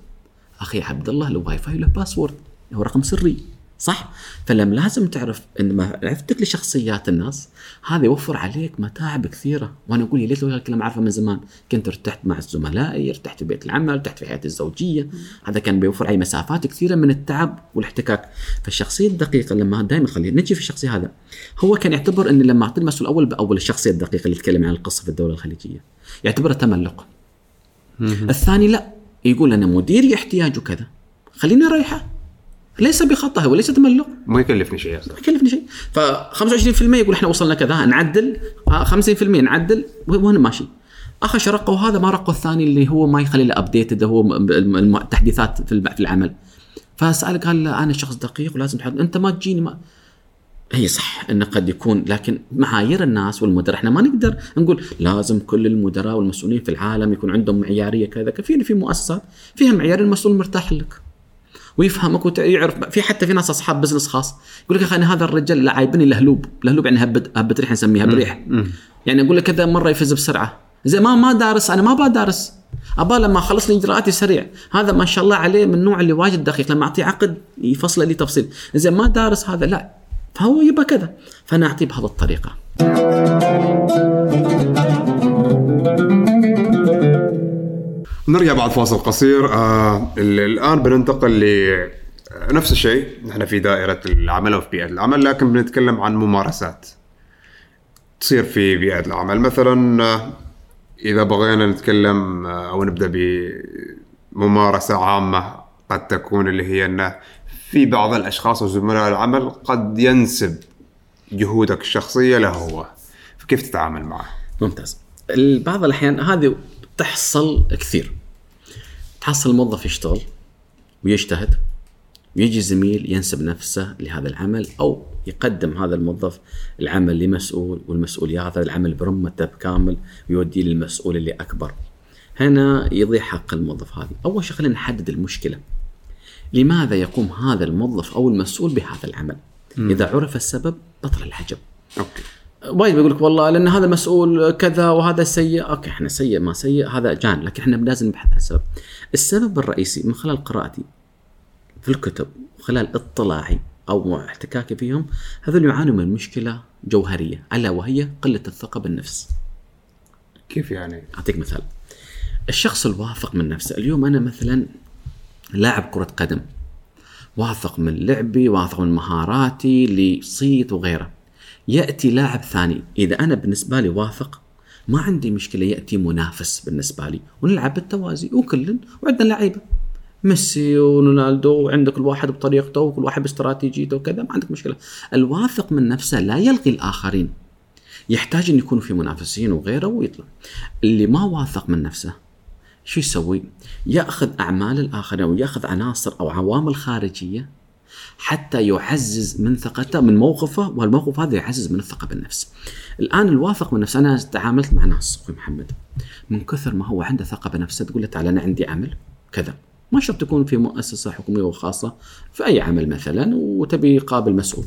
أخي عبد الله له واي فاي وله password. هو رقم سري. صح؟ فلما لازم تعرف إن معرفتك لشخصيات الناس هذا يوفر عليك متاعب كثيرة. وأنا أقول يا ليت لو الكلام عارفه من زمان. كنت ارتحت مع زملائي ارتحت في بيت العمل ارتحت في حياتي الزوجية. هذا كان بيوفر علي مسافات كثيرة من التعب والاحتكاك. فالشخصية الدقيقة لما دائما خلينا نجي في الشخصية هذا. هو كان يعتبر إن لما أعطي المسؤول أول بأول الشخصية الدقيقة اللي يتكلم عن القصة في الدولة الخليجية. يعتبرها تملق. الثاني لا. يقول أنا مديري احتياجه كذا. خليني أريحه. ليس بخطأ وليس تملق. ما يكلفني شيء ما يكلفني شيء. ف 25% يقول إحنا وصلنا كذا نعدل. آه، 50% نعدل. وين ماشي؟ اخر رقوا هذا؟ ما رقوا الثاني اللي هو ما يخلي له ابديتد هو التحديثات في العمل. فسأل قال لا أنا شخص دقيق ولازم تحط أنت ما تجيني ما هي صح إنه قد يكون لكن معايير الناس والمدراء إحنا ما نقدر نقول لازم كل المدراء والمسؤولين في العالم يكون عندهم معيارية كذا. في في مؤسسات فيها معيار المسؤول مرتاح لك. ويفهمك ويعرف في حتى في ناس أصحاب بزنس خاص. يقول لك يا أخي أنا هذا الرجال لا عايبني لهلوب لهلوب يعني هبه هبة ريح نسميها بريح يعني أقول لك كذا مرة يفز بسرعة. زي ما ما دارس أنا ما بدارس. ابى لما أخلص لي إجراءاتي سريع. هذا ما شاء الله عليه من النوع اللي واجد دقيق. لما أعطيه عقد يفصله لي تفصيل. زين ما دارس هذا لا. فهو يبقى كذا. فأنا أعطيه بهذه الطريقة. نرجع بعد فاصل قصير. آه ال- الآن بننتقل ل نفس الشيء. نحن في دائرة العمل أو في بيئة العمل لكن بنتكلم عن ممارسات تصير في بيئة العمل. مثلا آه، إذا بغينا نتكلم آه، أو نبدأ بممارسة عامة قد تكون اللي هي أنه في بعض الأشخاص وزملاء العمل قد ينسب جهودك الشخصية له هو. فكيف تتعامل معه؟ ممتاز. بعض الأحيان هذه تحصل كثير. تحصل موظف يشتغل ويجتهد ويجي زميل ينسب نفسه لهذا العمل أو يقدم هذا الموظف العمل لمسؤول والمسؤول ياخذ العمل برمته كامل ويوديه للمسؤول اللي أكبر. هنا يضيع حق الموظف هذه، أول شيء خلينا نحدد المشكلة. لماذا يقوم هذا الموظف أو المسؤول بهذا العمل؟ إذا عرف السبب بطل العجب. okay وايد بيقول لك والله لأن هذا مسؤول كذا وهذا سيء. okay إحنا سيء ما سيء هذا جانب لكن إحنا لازم نبحث عن السبب السبب الرئيسي من خلال قراءتي في الكتب وخلال اطلاعي أو احتكاكي فيهم هذول يعانوا من مشكلة جوهرية ألا وهي قلة الثقة بالنفس. كيف يعني؟ أعطيك مثال. الشخص الواثق من نفسه اليوم أنا مثلا لاعب كرة قدم واثق من لعبي واثق من مهاراتي لصيت وغيره. يأتي لاعب ثاني. إذا أنا بالنسبة لي واثق ما عندي مشكلة يأتي منافس بالنسبة لي. ونلعب بالتوازي وكل وعندنا لعيبة. ميسي ورونالدو وعندك الواحد بطريقته وكل واحد باستراتيجيته وكذا ما عندك مشكلة. الواثق من نفسه لا يلغي الآخرين. يحتاج إن يكونوا في منافسين وغيره ويطلع. اللي ما واثق من نفسه شو يسوي؟ يأخذ أعمال الآخرين أو يأخذ عناصر أو عوامل خارجية حتى يعزز من ثقته من موقفه والموقف هذا يعزز من الثقة بالنفس. الآن الواثق من نفسه أنا تعاملت مع ناس أخوي محمد من كثر ما هو عنده ثقة بنفسه تقول له تعال أنا عندي عمل كذا. ما شرط تكون في مؤسسة حكومية وخاصة في أي عمل مثلا وتبي يقابل مسؤول.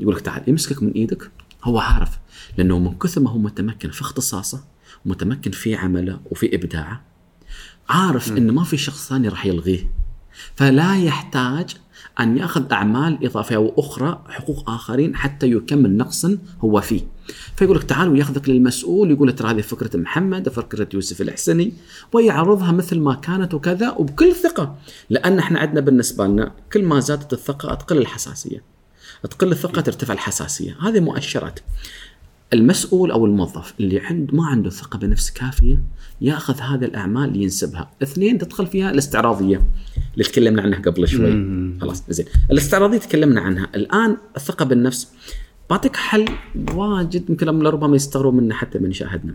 يقول لك تعال يمسكك من إيدك هو عارف لأنه من كثر ما هو متمكن في اختصاصه ومتمكن في عمله وفي إبداعه عارف إنه ما في شخص ثاني راح يلغيه. فلا يحتاج أن يأخذ أعمال إضافية أو أخرى حقوق آخرين حتى يكمل نقصا هو فيه. فيقول لك تعال وياخذك للمسؤول يقول ترى هذه فكرة محمد فكرة يوسف الحسني ويعرضها مثل ما كانت وكذا وبكل ثقة لأن إحنا عندنا بالنسبة لنا كل ما زادت الثقة تقل الحساسية. تقل الثقة ترتفع الحساسية، هذه مؤشرات. المسؤول أو الموظف اللي عند ما عنده ثقة بنفس كافية يأخذ هذه الأعمال ينسبها، اثنين تدخل فيها الاستعراضية. اللي تكلمنا عنها قبل شوي. خلاص زين، الاستعراضية تكلمنا عنها، الآن الثقة بالنفس بعطيك حل واجد يمكن لربما يستغربوا منه حتى من يشاهدنا.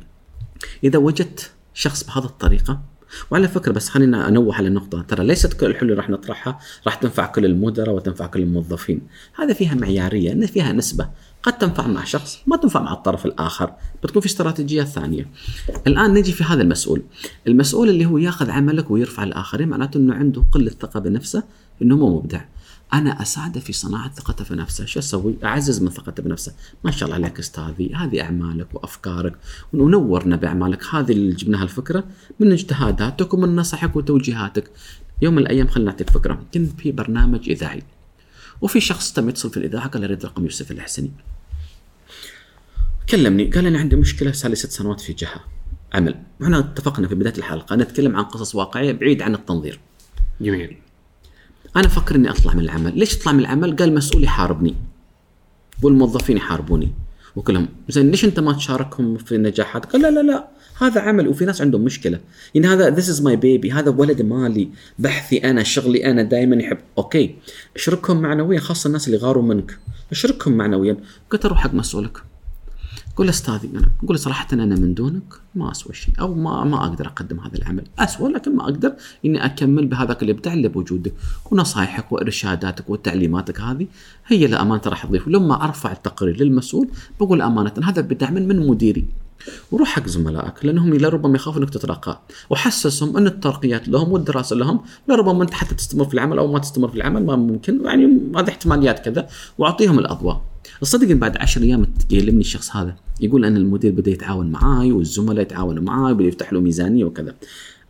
إذا وجدت شخص بهذه الطريقة وعلى فكرة بس خلينا أنوه على النقطه ترى ليست كل الحلول اللي راح نطرحها راح تنفع كل المدراء وتنفع كل الموظفين. هذا فيها معيارية ان فيها نسبة. قد تنفع مع شخص ما تنفع مع الطرف الآخر بتكون في استراتيجيات ثانية. الآن نجي في هذا المسؤول. المسؤول اللي هو ياخذ عملك ويرفع الآخرين معناته إنه عنده قلة ثقة بنفسه إنه مو مبدع. أنا أساعده في صناعة ثقته في نفسه، شو أسوي؟ أعزز من ثقته بنفسه، ما شاء الله عليك أستاذي، هذه أعمالك وأفكارك ونورنا بأعمالك، هذه اللي جبناها الفكرة من اجتهاداتك ومن نصحك وتوجيهاتك. يوم من الأيام خلينا نعطيك فكرة، كنت في برنامج إذاعي. وفي شخص تم يتصل في الإذاعة قال اريد رقم يوسف الحسني. كلمني قال أنا عندي مشكلة صار لي ست سنوات في جهة عمل، وإحنا اتفقنا في بداية الحلقة نتكلم عن قصص واقعية بعيد عن التنظير. جميل. أنا أفكر إني أطلع من العمل. ليش أطلع من العمل؟ قال مسؤول يحاربني والموظفين يحاربوني وكلهم. زين ليش أنت ما تشاركهم في النجاحات قال لا لا لا. هذا عمل وفي ناس عندهم مشكلة. يعني هذا this is my baby هذا ولد مالي بحثي أنا شغلي أنا دائما يحب. okay اشركهم معنويا خاصة الناس اللي غاروا منك. اشركهم معنويا. قلت أروح حق مسؤولك. قول أستاذي أنا قول صراحة أنا من دونك ما أسوى شيء أو ما ما أقدر أقدم هذا العمل. أسوى لكن ما أقدر إني أكمل بهذاك الابداع اللي بوجودك. ونصائحك وإرشاداتك وتعليماتك هذه هي الأمانة راح تضيف. لما أرفع التقرير للمسؤول بقول أمانة هذا بدعم من مديري. وروح حق زملائك لأنهم لربما يخافوا إنك تترقى وحسسهم أن الترقيات لهم والدراسة لهم لربما أنت حتى تستمر في العمل أو ما تستمر في العمل ما ممكن. يعني هذه احتماليات كذا. وأعطيهم الأضواء. تصدق ان بعد عشر أيام يكلمني الشخص هذا. يقول أن المدير بدأ يتعاون معاي والزملاء يتعاونوا معاي وبدأ يفتح له ميزانية وكذا.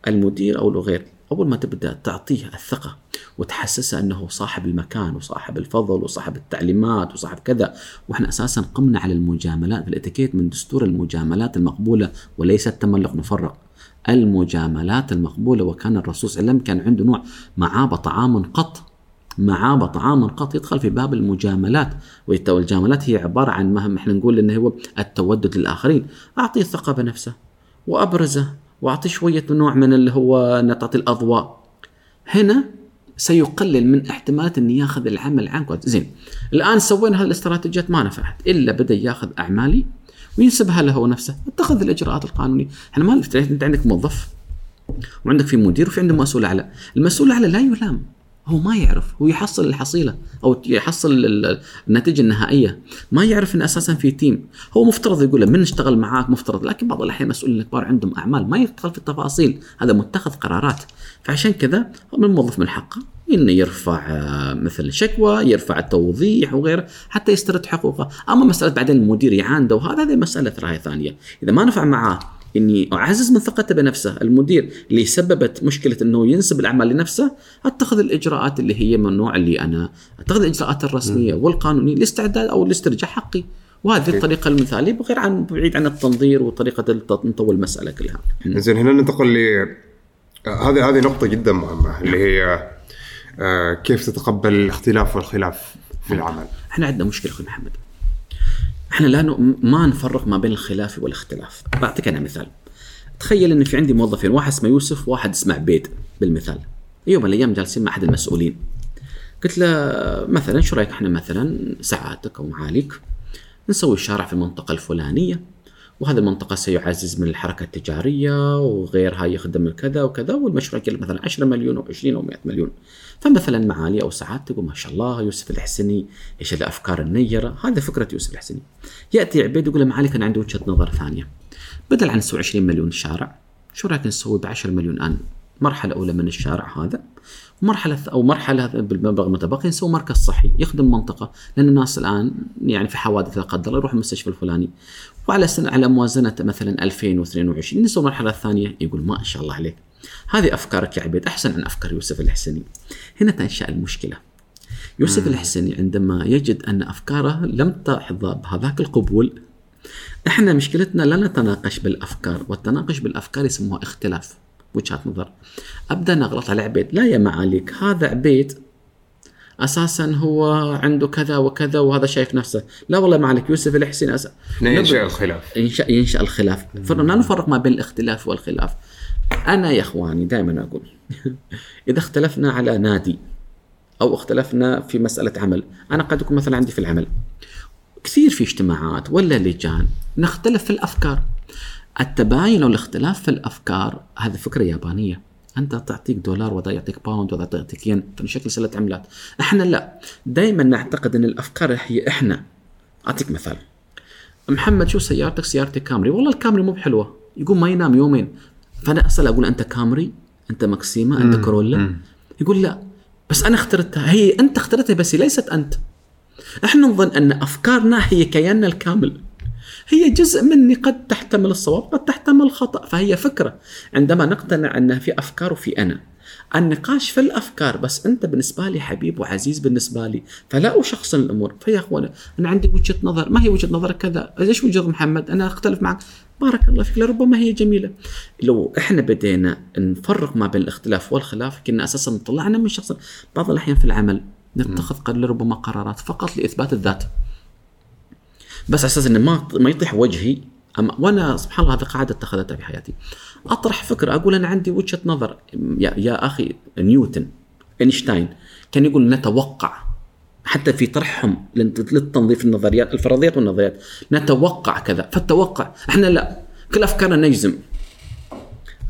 المدير أو غير أول ما تبدأ تعطيه الثقة وتحسسه أنه صاحب المكان وصاحب الفضل وصاحب التعليمات وصاحب كذا وإحنا أساسا قمنا على المجاملات الإتيكيت من دستور المجاملات المقبولة وليس التملق نفرق المجاملات المقبولة وكان الرسول صلى الله عليه وسلم كان عنده نوع معاب طعام قط معاب طعام قط يدخل في باب المجاملات. والمجاملات هي عبارة عن ما إحنا نقول إنه هو التودد للآخرين. أعطيه الثقة بنفسه وأبرزه. واعطيه شوية نوع من اللي هو تعطي الأضواء. هنا سيقلل من احتمالات انه ياخذ العمل عنك زين الآن سوينا هذه الاستراتيجيات ما نفعت. إلا بدأ ياخذ أعمالي وينسبها له هو نفسه. اتخذ الإجراءات القانونية. إحنا ما انت عندك موظف وعندك في مدير وفي عنده مسؤول أعلى. المسؤول الأعلى لا يلام. هو ما يعرف هو يحصل الحصيلة أو يحصل النتيجة النهائية. ما يعرف ان أساسا في تيم هو مفترض يقول له من اشتغل معاك؟ مفترض. لكن بعض الأحيان المسؤولين الكبار عندهم أعمال. ما يدخل في التفاصيل. هذا متخذ قرارات. فعشان كذا من الموظف من حقه. إنه يرفع آه، مثل شكوى يرفع التوضيح وغيره حتى يسترد حقوقه. أما مسألة بعدين المدير يعانده. وهذا هذه مسألة ثانية ثانية. إذا ما نفع معاه إني أعزز من ثقته بنفسه. المدير اللي سببت مشكلة إنه ينسب الأعمال لنفسه أتخذ الإجراءات اللي هي من النوع اللي أنا. أتخذ الإجراءات الرسمية والقانونية لاستعداد أو لاسترجاع حقي. وهذه الطريقة المثالية بغير عن بعيد عن التنظير وطريقة نطول المسألة كلها. زين هنا ننتقل ل هذه هذه نقطة جدا مهمة اللي هي آه، كيف تتقبل الاختلاف والخلاف في العمل. إحنا عندنا مشكلة أخوي محمد. إحنا لا ما نفرق ما بين الخلاف والاختلاف. بعطيك أنا مثال. تخيل ان في عندي موظفين واحد اسمه يوسف وواحد اسمه عبيد بالمثال. يوم من الأيام جالسين مع أحد المسؤولين. قلت له مثلا شو رأيك إحنا مثلا؟ سعادتك أو معاليك. نسوي الشارع في المنطقة الفلانية. وهذه المنطقة سيعزز من الحركة التجارية وغيرها يخدم كذا وكذا والمشروع يكلف مثلا 10 مليون أو 20 أو 100 مليون. فمثلا معالي أو سعاد تقول ما شاء الله يوسف الحسني إيش الأفكار النيرة؟ هذه فكرة يوسف الحسني. يأتي عبيد يقول معالي كان عنده وجهة نظر ثانية. بدل عن نسوي 20 مليون شارع شو رايك نسوي ب 10 مليون الآن؟ مرحلة أولى من الشارع هذا مرحلة أو مرحلة بالمبلغ المتبقي نسوي مركز صحي يخدم منطقة لأن الناس الآن يعني في حوادث لا قدر الله يروح المستشفى الفلاني. وعلى سنة على موازنة مثلا 2022 نسوي المرحلة الثانية يقول ما شاء الله عليك. هذه أفكارك يا عبيد أحسن عن أفكار يوسف الحسني. هنا تنشأ المشكلة. يوسف الحسني عندما يجد أن أفكاره لم تحظى بهذاك القبول إحنا مشكلتنا لا نتناقش بالأفكار والتناقش بالأفكار يسموها اختلاف. وجهات نظر. ابدا نغلط على عبيد لا يا معاليك هذا عبيد أساسا هو عنده كذا وكذا وهذا شايف نفسه. لا والله معاليك يوسف الحسين أس... ينشأ الخلاف. ينشا ينشأ الخلاف. فلا نفرق ما بين الاختلاف والخلاف. أنا يا إخواني دائما أقول (laughs) إذا اختلفنا على نادي أو اختلفنا في مسألة عمل أنا قد يكون مثلا عندي في العمل كثير في اجتماعات ولا لجان نختلف في الأفكار. التباين والاختلاف في الأفكار هذه فكرة يابانية. أنت تعطيك دولار وذا يعطيك باوند وذا يعطيك ين. في شكل سلة عملات. إحنا لا. دائما نعتقد إن الأفكار هي إحنا. أعطيك مثال. محمد شو سيارتك؟ سيارتي كامري. والله الكامري مو بحلوة. يقول ما ينام يومين. فأنا أسأل أقول أنت كامري؟ أنت مكسيمه أنت كورولا؟ يقول لا. بس أنا اخترتها. هي أنت اخترتها بس ليست أنت. إحنا نظن أن أفكارنا هي كياننا الكامل. هي جزء مني قد تحتمل الصواب قد تحتمل الخطأ. فهي فكرة. عندما نقتنع ان في أفكار وفي أنا النقاش في الأفكار بس أنت بالنسبة لي حبيب وعزيز بالنسبة لي فلا اشخصن الأمور. فيا أخوانا أنا عندي وجهة نظر. ما هي وجهة نظرك كذا. ليش وجهة محمد؟ أنا أختلف معك. بارك الله فيك. لربما هي جميلة. لو إحنا بدينا نفرق ما بين الاختلاف والخلاف كنا أساسا طلعنا من شخص. بعض الأحيان في العمل نتخذ قد لربما قرارات فقط لإثبات الذات. بس على أساس إنه ما ما يطيح وجهي أما وأنا سبحان الله هذه قاعدة اتخذتها في حياتي. أطرح فكرة أقول أنا عندي وجهة نظر يا, يا أخي نيوتن إينشتاين كان يقول نتوقع حتى في طرحهم للتنظيف النظريات الفرضيات والنظريات نتوقع كذا. فالتوقع إحنا لا كل أفكارنا نجزم.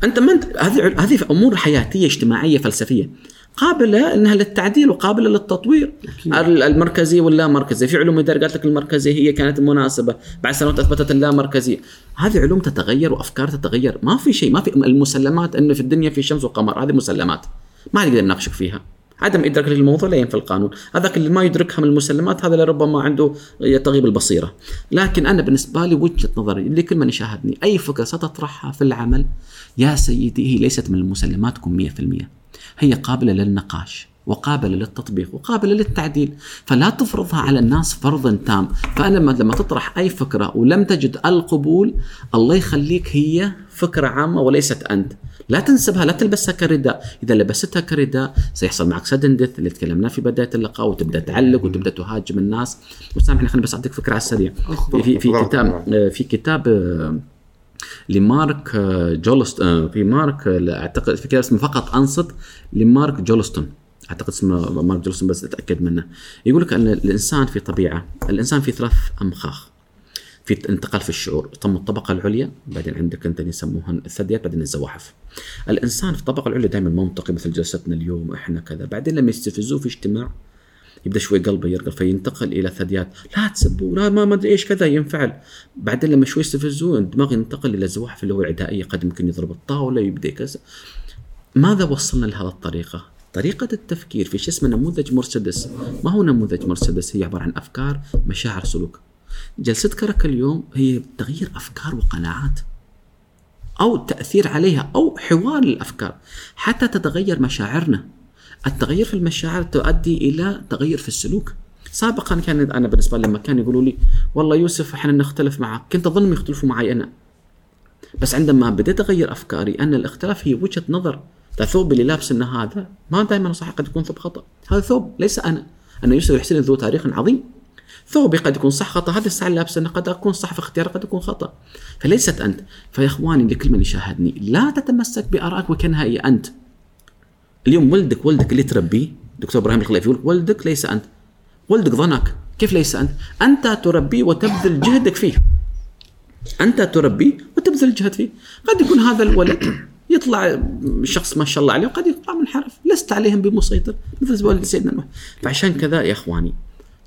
أنت ما انت هذه هذه أمور حياتية اجتماعية فلسفية. قابلة إنها للتعديل وقابلة للتطوير. أكيد. المركزية واللامركزيه في علوم الاداره قالت لك المركزية هي كانت مناسبة. بعد سنوات أثبتت اللامركزيه هذه علوم تتغير وأفكار تتغير. ما في شيء ما في المسلمات إنه في الدنيا في شمس وقمر. هذه مسلمات. ما نقدر نناقشك فيها. عدم إدراك للموضوع لا ينفي القانون. هذاك اللي ما يدركها من المسلمات هذا لربما عنده تغيب البصيرة. لكن أنا بالنسبة لي وجهة نظري لكل من يشاهدني أي فكرة ستطرحها في العمل يا سيدي هي ليست من المسلماتكم 100% هي قابلة للنقاش وقابلة للتطبيق وقابلة للتعديل. فلا تفرضها على الناس فرضا تام. فأنا لما تطرح أي فكرة ولم تجد القبول الله يخليك هي فكرة عامة وليست أنت. لا تنسبها لا تلبسها كرداء. إذا لبستها كرداء سيحصل معك سدن ديث اللي تكلمناه في بداية اللقاء وتبدأ تعلق وتبدأ تهاجم الناس. وسامحني خليني بس أعطيك فكرة على السريع. في في كتاب في كتاب لمارك آه، جولست آه، في مارك آه، أعتقد في كتاب اسمه فقط أنصت لمارك جولستون. أعتقد اسمه مارك جولستون بس أتأكد منه. يقول لك أن الإنسان في طبيعة الإنسان في ثلاث أمخاخ. في انتقال في الشعور تم الطبقة العليا بعدين عندك أنت يسموها الثدييات بعدين الزواحف. الإنسان في الطبقة العليا دائما منطقي مثل جلستنا اليوم إحنا كذا. بعدين لما يستفزوه في اجتماع يبدأ شوي قلبه يرقل فينتقل إلى ثديات لا تسبوا لا ما أدري إيش كذا ينفعل. بعدين لما شوي يستفزوه الدماغ ينتقل إلى الزواحف اللي هو العدائيه قد يمكن يضرب الطاولة يبدأ كذا ماذا وصلنا لهذه الطريقة؟ طريقة التفكير في شيء اسمه نموذج مرسيدس. ما هو نموذج مرسيدس؟ هي عبارة عن أفكار مشاعر سلوك. جلستك اليوم هي تغيير أفكار وقناعات أو تأثير عليها أو حوار الأفكار حتى تتغير مشاعرنا. التغير في المشاعر تؤدي إلى تغير في السلوك. سابقا كان أنا بالنسبة لما كان يقولوا لي والله يوسف إحنا نختلف معك كنت أظن يختلفوا معي أنا. بس عندما بديت أغير أفكاري أن الاختلاف هي وجهة نظر الثوب اللي لابس انه هذا ما دائما صح قد يكون ثوب خطأ. هذا ثوب ليس أنا. أنا يوسف الحسين ذو تاريخ عظيم. ثوبي قد يكون صح خطأ. هذا الساعة اللي لابسه قد أكون صح في اختياري قد يكون خطأ. فليست أنت. فيا إخواني لكل من يشاهدني لا تتمسك بآرائك وكانها هي أنت. اليوم ولدك ولدك اللي تربيه دكتور إبراهيم الخليفي يقول ولدك ليس أنت. ولدك ظنك كيف ليس أنت؟ أنت تربيه وتبذل جهدك فيه. أنت تربيه وتبذل جهد فيه. قد يكون هذا الولد يطلع شخص ما شاء الله عليه وقد يطلع منحرف. لست عليهم بمسيطر مثل والد سيدنا نوح. فعشان كذا يا إخواني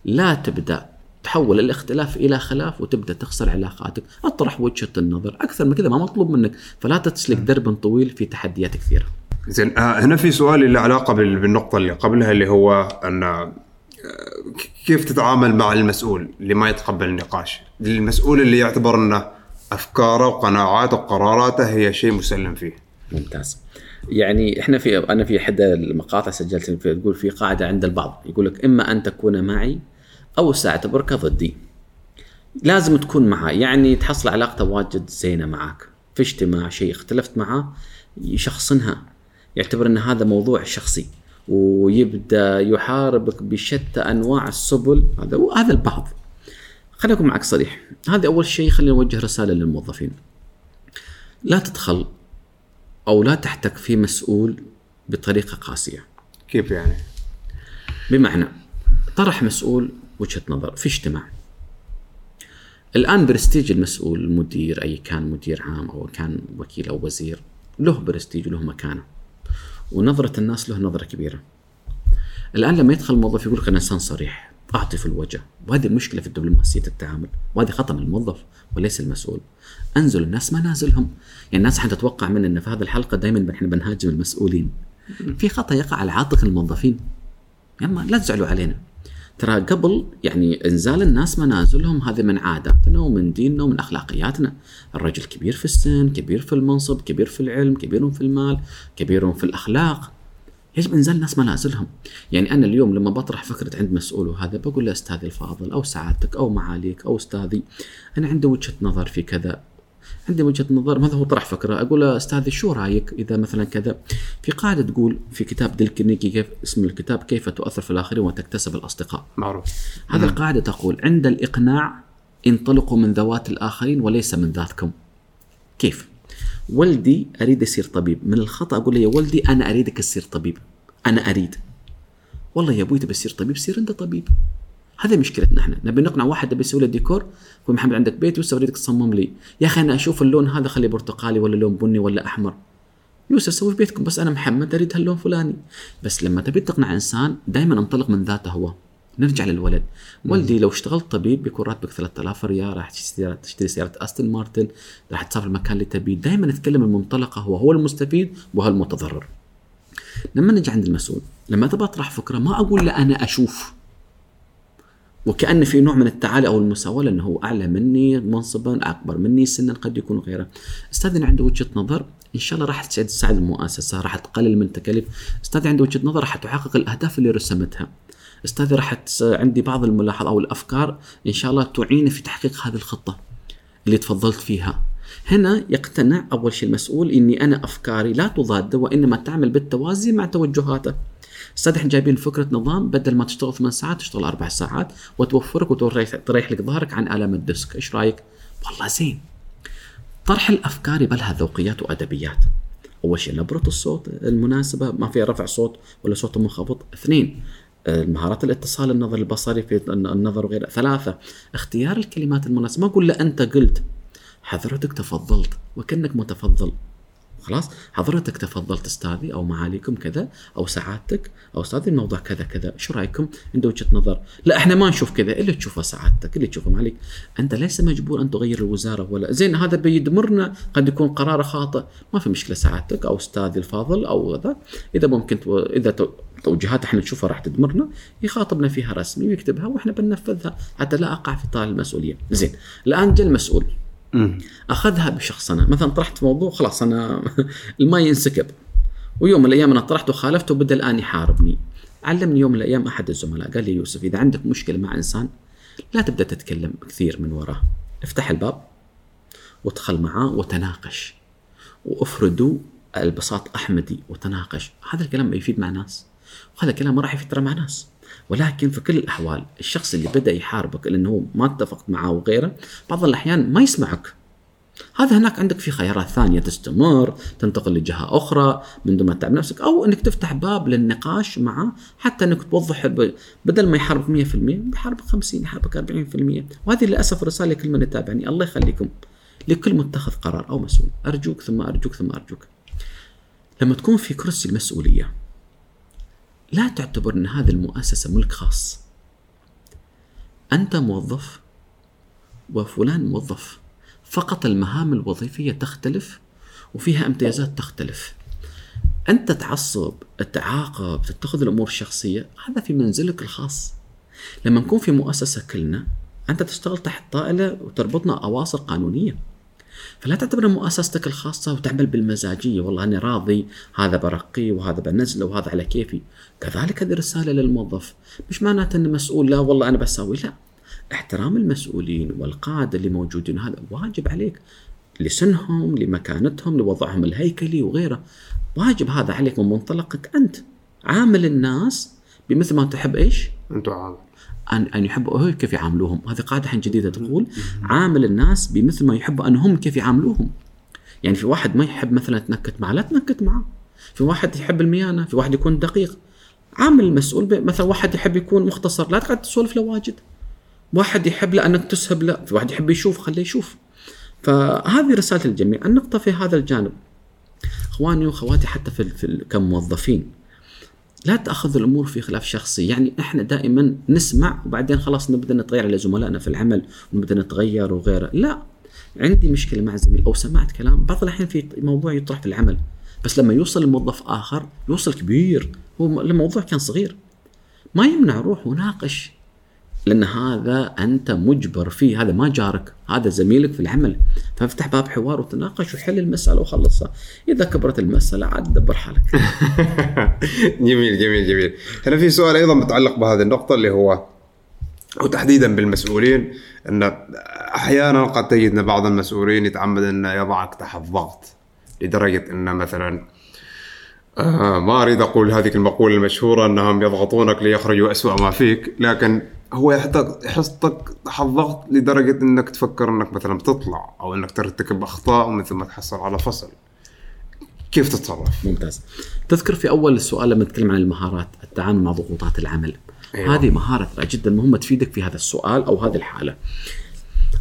لا تبدأ تحول الاختلاف إلى خلاف وتبدأ تخسر علاقاتك. أطرح وجهة النظر أكثر من كذا ما مطلوب منك. فلا تسلك درب طويل في تحديات كثيرة. زين آه هنا في سؤال له علاقة بالنقطة اللي قبلها اللي هو أن آه، كيف تتعامل مع المسؤول اللي ما يتقبل النقاش؟ المسؤول اللي يعتبر انه أفكاره وقناعاته وقراراته هي شيء مسلم فيه. ممتاز. يعني إحنا في أنا في احد المقاطع سجلت فيها تقول في قاعدة عند البعض يقول لك إما أن تكون معي أو سأعتبرك ضدي. لازم تكون معي يعني تحصل علاقته واجد زينة معك في اجتماع شيء اختلفت معه يشخصنها يعتبر إن هذا موضوع شخصي ويبدأ يحاربك بشتى أنواع السبل. هذا هذا البعض. خليني أكون معك صريح. هذا أول شيء خلينا نوجه رسالة للموظفين. لا تدخل أو لا تحتك في مسؤول بطريقة قاسية. كيف يعني؟ بمعنى طرح مسؤول وجهة نظر في اجتماع. الآن برستيج المسؤول المدير أي كان مدير عام أو كان وكيل أو وزير له برستيج وله مكانة. ونظرة الناس له نظرة كبيرة. الآن لما يدخل الموظف يقول لك أنا إنسان صريح أعطي في الوجه. وهذه مشكلة في دبلوماسية التعامل. وهذه خطأ من الموظف وليس المسؤول. أنزل الناس منازلهم يعني الناس حتتوقع مننا في هذه الحلقة دائما إحنا بنهاجم المسؤولين. في خطأ يقع على عاتق الموظفين. يما لا تزعلوا علينا. ترى قبل يعني انزال الناس منازلهم هذا من عاداتنا ومن ديننا ومن أخلاقياتنا. الرجل كبير في السن كبير في المنصب كبير في العلم كبير في المال كبير في الأخلاق. يجب إنزال الناس منازلهم. يعني أنا اليوم لما بطرح فكرة عند مسؤول وهذا بقول له أستاذي الفاضل أو سعادتك أو معاليك أو أستاذي أنا عندي وجهة نظر في كذا. عندي وجهة نظر مثلا هو طرح فكرة. أقول له استاذي شو رأيك إذا مثلا كذا؟ في قاعدة تقول في كتاب ديل كارنيجي كيف اسم الكتاب كيف تؤثر في الآخرين وتكتسب الأصدقاء. معروف. هذه القاعدة تقول عند الإقناع انطلقوا من ذوات الآخرين وليس من ذاتكم. كيف؟ ولدي أريد يصير طبيب. من الخطأ أقول له يا ولدي أنا أريدك تصير طبيب. أنا أريد. والله يا أبوي تبي تصير طبيب؟ سير أنت طبيب. هذه مشكلتنا إحنا. نبي نقنع واحد يبي يسوي له ديكور يقول محمد عندك بيت يوسف اريدك تصمم لي. يا أخي أنا أشوف اللون هذا خليه برتقالي ولا لون بني ولا أحمر. يوسف سوي في بيتكم بس أنا محمد أريد هاللون فلاني بس لما تبي تقنع إنسان دائما انطلق من ذاته هو. نرجع للولد. ولدي لو اشتغلت طبيب بيكون راتبك 3000 ريال راح تشتري سياره أستون مارتن راح تسافر المكان اللي تبيه. دائما نتكلم من منطلقه هو. هو المستفيد وهو المتضرر. لما نجي عند المسؤول لما تبغى اطرح فكرة ما أقول له أنا أشوف. وكأن في نوع من التعالي أو المساواة لأنه هو أعلى مني منصبا أكبر مني سنا قد يكون غيره. أستاذ عنده وجهة نظر. إن شاء الله راح تساعد المؤسسة راح تقلل من التكاليف. أستاذ عنده وجهة نظر. راح تحقق الأهداف اللي رسمتها. أستاذ راح عندي بعض الملاحظات أو الأفكار. إن شاء الله تعين في تحقيق هذه الخطة اللي تفضلت فيها. هنا يقتنع أول شيء المسؤول إني أنا أفكاري لا تضاد وإنما تعمل بالتوازي مع توجهاته. أستاذ إحنا جايبين فكرة نظام بدل ما تشتغل ثمان ساعات تشتغل أربع ساعات وتوفرك وتريح تريح لك ظهرك عن الام الديسك، إيش رأيك؟ والله زين. طرح الأفكار يبى لها ذوقيات وأدبيات. أول شيء نبرة الصوت المناسبة ما فيها رفع صوت ولا صوت منخفض. اثنين آه، مهارات الاتصال النظر البصري في النظر وغيره. ثلاثة اختيار الكلمات المناسبة، ما أقول له أنت قلت حضرتك تفضلت وكأنك متفضل خلاص حضرتك تفضلت أستاذي أو معاليكم كذا أو سعادتك أو أستاذي الموضوع كذا كذا شو رأيكم؟ عنده وجهة نظر. لا إحنا ما نشوف كذا اللي تشوفه سعادتك اللي تشوفه معاليك. أنت ليس مجبور أن تغير الوزارة ولا زين هذا بيدمرنا قد يكون قرار خاطئ. ما في مشكلة سعادتك أو أستاذي الفاضل أو هذا إذا ممكن تو... إذا تو... توجيهات إحنا نشوفها راح تدمرنا يخاطبنا فيها رسمي ويكتبها وإحنا بننفذها. حتى لا أقع في طائلة المسؤولية. زين الآن جاء المسؤول. أخذها بشخصنه مثلا طرحت موضوع خلاص أنا (laughs) الماء ينسكب. ويوم من الأيام أنا طرحت وخالفته وبدأ الآن يحاربني. علمني يوم من الأيام أحد الزملاء قال لي يوسف إذا عندك مشكلة مع إنسان لا تبدأ تتكلم كثير من وراه. افتح الباب وادخل معاه وتناقش. وأفردوا البساط أحمدي وتناقش. هذا الكلام يفيد مع ناس. وهذا الكلام ما راح يفيد ترى مع ناس. ولكن في كل الأحوال الشخص اللي بدأ يحاربك لأنه هو ما اتفقت معاه وغيره بعض الأحيان ما يسمعك. هذا هناك عندك في خيارات ثانية تستمر تنتقل لجهة أخرى من دون ما تتعب نفسك أو إنك تفتح باب للنقاش معه حتى إنك توضح بدل ما يحاربك 100% بيحاربك 50 يحاربك 40% وهذه للأسف رسالة لكل من يتابعني. الله يخليكم لكل متخذ قرار أو مسؤول. أرجوك ثم أرجوك ثم أرجوك. لما تكون في كرسي المسؤولية لا تعتبر إن هذه المؤسسة ملك خاص. أنت موظف وفلان موظف. فقط المهام الوظيفية تختلف وفيها امتيازات تختلف. أنت تعصب تعاقب تتخذ الأمور الشخصية هذا في منزلك الخاص. لما نكون في مؤسسة كلنا أنت تشتغل تحت طائلة وتربطنا أواصر قانونية. فلا تعتبر مؤسستك الخاصة وتعمل بالمزاجية. والله أنا راضي هذا برقيه وهذا بنزله وهذا على كيفي. كذلك هذه رسالة للموظف. مش معناته أنه مسؤول لا والله أنا بسوي لا. احترام المسؤولين والقادة اللي موجودين هذا واجب عليك. لسنهم لمكانتهم لوضعهم الهيكلي وغيره. واجب هذا عليك من منطلقك أنت. عامل الناس بمثل ما تحب إيش؟ أنتم عامل. أن أن يحبوا كيف يعاملوهم؟ هذه قاعدة الحين جديدة تقول عامل الناس بمثل ما يحب أن هم كيف يعاملوهم. يعني في واحد ما يحب مثلا تنكت معه لا تنكت معه. في واحد يحب الميانة في واحد يكون دقيق. عامل المسؤول مثلا واحد يحب يكون مختصر لا تقعد تسولف له واجد. واحد يحب لا أنك تسهب لا. في واحد يحب يشوف خليه يشوف. فهذه رسالة الجميع. النقطة في هذا الجانب. إخواني وأخواتي حتى في, في كموظفين. لا تأخذ الأمور في خلاف شخصي. يعني إحنا دائما نسمع وبعدين خلاص نبدأ نتغير على زملائنا في العمل ونبدأ نتغير وغيره. لا عندي مشكلة مع زميل أو سمعت كلام بعض الأحيان في موضوع يطرح في العمل بس لما يوصل لموظف آخر يوصل كبير. هو الموضوع كان صغير. ما يمنع روح وناقش لأن هذا أنت مجبر فيه هذا ما جارك هذا زميلك في العمل. فافتح باب حوار وتناقش وحل المسألة وخلصها. إذا كبرت المسألة عاد دبر حالك. (laughs) جميل جميل جميل. هنا في سؤال أيضا متعلق بهذه النقطة اللي هو وتحديدا بالمسؤولين إن أحيانا قد تجد إن بعض المسؤولين يتعمد انه يضعك تحت ضغط لدرجة انه مثلا آه ما أريد أقول هذه المقولة المشهورة إنهم يضغطونك ليخرجوا اسوء ما فيك لكن هو يحطك يحطك تحت ضغط لدرجة إنك تفكر إنك مثلا تطلع أو إنك ترتكب أخطاء ومن ثم تحصل على فصل. كيف تتصرف؟ ممتاز. تذكر في أول السؤال لما نتكلم عن المهارات التعامل مع ضغوطات العمل. أيوة. هذه مهارة جدا مهمة تفيدك في هذا السؤال أو هذه الحالة.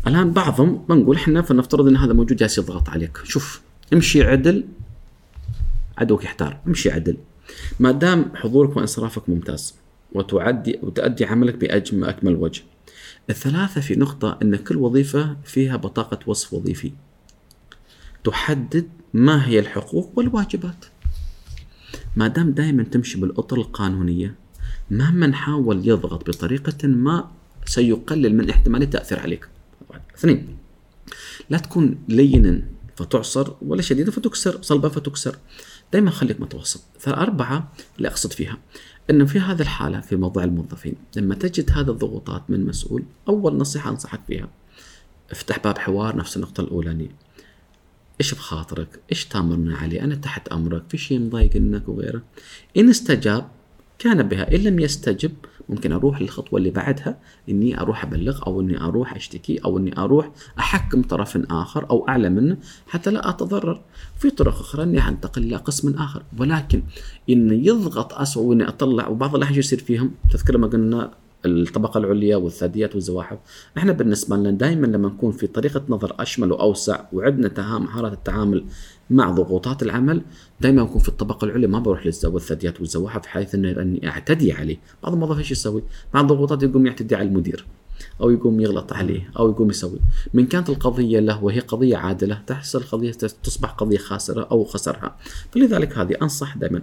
الآن بعضهم بنقول إحنا فلنفترض أن هذا موجود جالس يضغط عليك. شوف امشي عدل عدوك يحتار. امشي عدل. ما دام حضورك وانصرافك ممتاز وتعدي وتؤدي عملك بأجمل أكمل وجه. الثلاثة في نقطة أن كل وظيفة فيها بطاقة وصف وظيفي. تحدد ما هي الحقوق والواجبات. ما دام دائما تمشي بالأطر القانونية مهما حاول يضغط بطريقة ما سيقلل من احتمال التأثير عليك. اثنين لا تكون لينا فتعصر ولا شديدا فتكسر صلبا فتكسر. دائما خليك متوسط. أربعة اللي أقصد فيها. أنه في هذه الحالة في موضوع الموظفين لما تجد هذه الضغوطات من مسؤول أول نصيحة أنصحك فيها افتح باب حوار نفس النقطة الأولانية إيش بخاطرك؟ إيش تأمرنا عليه؟ أنا تحت أمرك، في شيء مضايقنك وغيره. إن استجاب كان بها. إن لم يستجب ممكن أروح للخطوة اللي بعدها إني أروح أبلغ أو إني أروح أشتكي أو إني أروح أحكم طرف آخر أو أعلى منه حتى لا أتضرر. في طرق أخرى أني أنتقل إلى قسم آخر. ولكن إن يضغط اسوء وإني أطلع وبعض الأحيان يصير فيهم. تذكر ما قلنا الطبقة العليا والثدييات والزواحف. إحنا بالنسبة لنا دائما لما نكون في طريقة نظر أشمل وأوسع وعندنا تها- مهارات التعامل مع ضغوطات العمل. دائما نكون في الطبقة العليا ما بروح والثدييات والزواحف بحيث إني اني أعتدي عليه. بعض الموظفين إيش يسوي؟ مع الضغوطات يقوم يعتدي على المدير أو يقوم يغلط عليه أو يقوم يسوي. من كانت القضية له وهي قضية عادلة تحصل قضية تصبح قضية خاسرة أو خسرها. فلذلك هذه أنصح دائما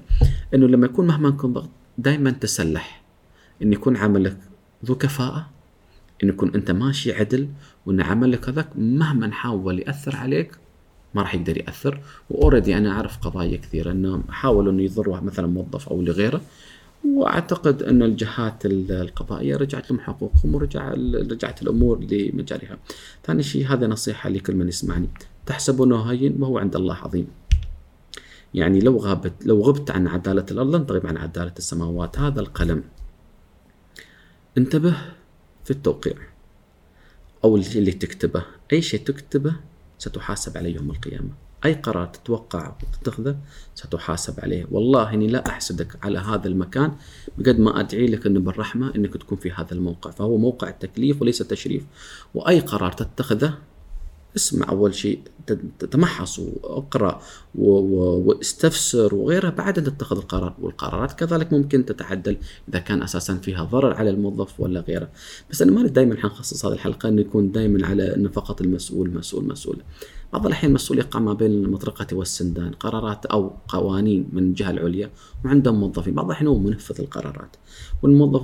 إنه لما يكون مهما كان ضغط دائما تسلح. إن يكون عملك ذو كفاءة إن يكون أنت ماشي عدل وإن عملك هذاك مهما حاول يأثر عليك ما راح يقدر يأثر. وأوريدي أنا أعرف قضايا كثيرة إنه حاولوا إنه يضروا مثلا موظف أو لغيره. وأعتقد إن الجهات ال- القضائية رجعت لهم حقوقهم ورجع رجعت الأمور لمجاريها. ثاني شيء هذا نصيحة لكل من يسمعني. تحسبونه هين وهو عند الله عظيم. يعني لو غابت لو غبت عن عدالة الأرض لن تغيب عن عدالة السماوات، هذا القلم. انتبه في التوقيع. أو اللي تكتبه، أي شيء تكتبه ستحاسب عليه يوم القيامة. أي قرار تتوقع وتتخذه ستحاسب عليه، والله إني لا أحسدك على هذا المكان بقد ما أدعي لك إنه بالرحمة إنك تكون في هذا الموقع، فهو موقع التكليف وليس التشريف. وأي قرار تتخذه اسمع أول شيء تمحص وأقرأ واستفسر وغيرها بعد أن تتخذ القرار. والقرارات كذلك ممكن تتعدل إذا كان أساسا فيها ضرر على الموظف ولا غيره. بس أنا ما دائما حنخصص هذه الحلقة إنه يكون دائما على انه فقط المسؤول مسؤول مسؤول. بعض الأحيان المسؤول يقع ما بين المطرقة والسندان قرارات أو قوانين من الجهة العليا وعندهم موظفين. بعض الأحيان هو منفذ القرارات. والموظف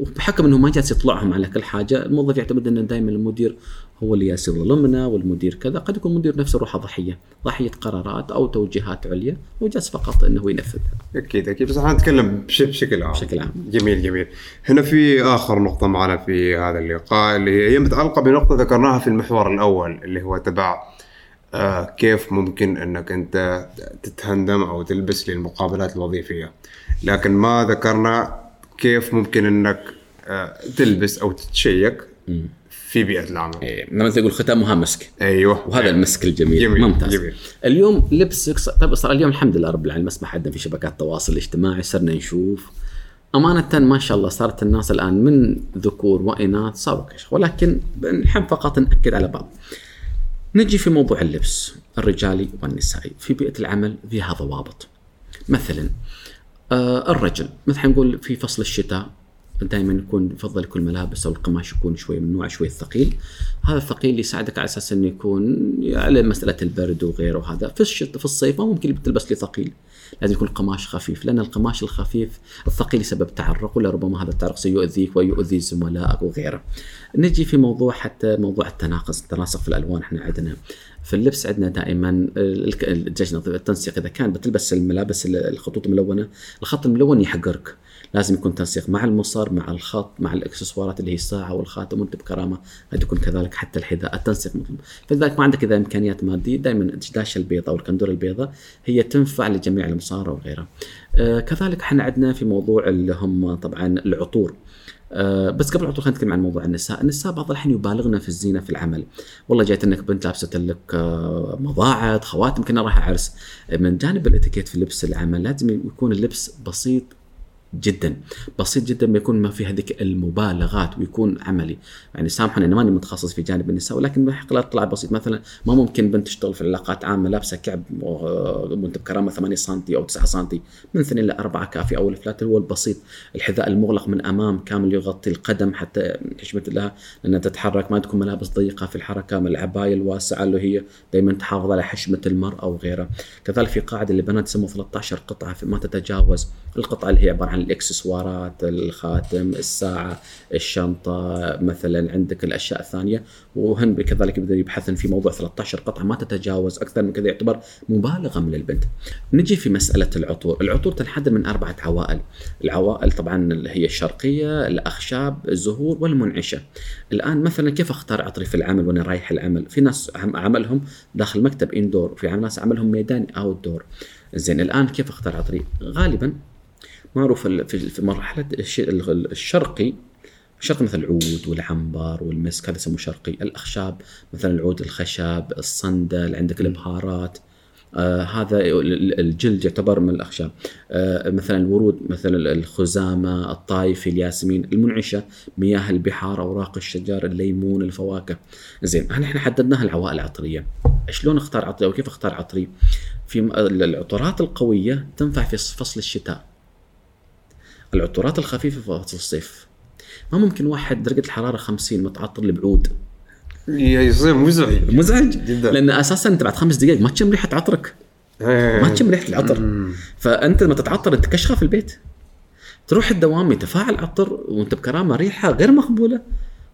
وبحكم إنه ما جالس يطلعهم على كل حاجة الموظف يعتمد ان دائما المدير هو اللي جالس يظلمنا والمدير كذا. قد يكون المدير نفسه روحه ضحية ضحية قرارات أو توجيهات عليا وجالس فقط إنه ينفذها أكيد أكيد. بس إحنا نتكلم بش- بشكل عام. بشكل عام. جميل جميل. هنا في آخر نقطة معنا في هذا اللقاء اللي هي متعلقة بنقطة ذكرناها في المحور الأول اللي هو تبع آه كيف ممكن إنك أنت تتهندم أو تلبس للمقابلات الوظيفية. لكن ما ذكرنا كيف ممكن إنك آه تلبس أو تتشيك. في بيئة العمل إيه، لما تقول ختامها مسك. أيوه. وهذا المسك الجميل. جميل، ممتاز. جميل. اليوم لبسك طيب صار اليوم الحمد لله رب العالمين مسمح عندنا في شبكات التواصل الاجتماعي صرنا نشوف. أمانة ما شاء الله صارت الناس الآن من ذكور وإناث صاروا كشخ ولكن نحب فقط نأكد على بعض. نجي في موضوع اللبس الرجالي والنسائي في بيئة العمل فيها ضوابط مثلا آه الرجل مثلا نقول في فصل الشتاء دائما يكون يفضل يكون الملابس أو القماش يكون شوي من نوع شوي ثقيل. هذا الثقيل يساعدك على أساس إنه يكون على مسألة البرد وغيره وهذا. في الشتاء في الصيف ما ممكن تلبس لي ثقيل. لازم يكون قماش خفيف لأن القماش الخفيف الثقيل يسبب تعرق ولربما هذا التعرق سيؤذيك ويؤذي زملائك وغيره. نجي في موضوع حتى موضوع التناقص التناسق في الألوان. إحنا عندنا في اللبس عندنا دائما التنسيق إذا كان بتلبس الملابس الخطوط الملونة الخط الملون يحقرك. لازم يكون تنسيق مع المصر مع الخط مع الإكسسوارات اللي هي الساعة والخاتم وأنت بكرامة قد يكون كذلك حتى الحذاء التنسيق مطلوب فلذلك ما عندك إذا إمكانيات مادية دائما الدشداشه البيضاء أو الكندورة البيضاء هي تنفع لجميع المصارى وغيرها. آه كذلك إحنا عندنا في موضوع اللي هم طبعا العطور. آه بس قبل العطور خلينا نتكلم عن موضوع النساء، النساء بعض الحين يبالغن في الزينة في العمل، والله جايت إنك بنت لابسة لك آه مضاعد، خواتم كنا رايحة عرس، من جانب الإتيكيت في لبس العمل لازم يكون اللبس بسيط جدا. بسيط جدا ما يكون ما في هذيك المبالغات ويكون عملي. يعني سامحوني أنا ماني متخصص في جانب النساء ولكن بحق اطلع بسيط. مثلا ما ممكن بنت تشتغل في العلاقات عامة لابسة كعب وانت بكرامه 8 سم أو 9 سم من اثنين إلى أربعة كافي أو الفلات هو البسيط. الحذاء المغلق من أمام كامل يغطي القدم حتى حشمة لها لأنها تتحرك ما تكون ملابس ضيقة في الحركة من العباية الواسعة اللي هي دائما تحافظ على حشمة المرأة وغيرها. كذلك في قاعدة للبنات يسموها 13 قطعة ما تتجاوز. القطعة اللي هي عبارة عن الاكسسوارات الخاتم الساعة الشنطة مثلا عندك الأشياء الثانية وهن كذلك يبدا يبحثن في موضوع 13 قطعة ما تتجاوز أكثر من كذا يعتبر مبالغة من البنت. نجي في مسألة العطور، العطور تنحدر من أربعة عوائل، العوائل طبعا هي الشرقية، الأخشاب، الزهور والمنعشة. الآن مثلا كيف أختار عطري في العمل وأنا رايح العمل؟ في ناس عم- عملهم داخل مكتب indoor، في ناس عملهم ميداني outdoor. زين الآن كيف أختار عطري؟ غالبا معروف في مرحلة الش- الشرقي الشرقي مثل العود والعنبر والمسك هذا يسموه شرقي، الأخشاب مثلا العود الخشب، الصندل، عندك البهارات آه هذا ال- ال- الجلد يعتبر من الأخشاب. آه مثلا الورود مثلا الخزامة الطايف الياسمين المنعشة مياه البحار أوراق الشجر الليمون الفواكه. زين هل إحنا حددناها العوائل العطرية؟ شلون اختار عطري أو كيف اختار عطري؟ في العطورات القوية تنفع في فصل الشتاء. العطورات الخفيفة في فصل الصيف. ما ممكن واحد درجة الحرارة 50 متعطر لبعود. يصير مزعج. مزعج. جداً. لأن أساسا أنت بعد خمس دقائق ما تشم ريحة عطرك. ما تشم ريحة العطر. فأنت لما تتعطر انت كشخه في البيت. تروح الدوام يتفاعل عطر وأنت بكرامة ريحة غير مقبولة.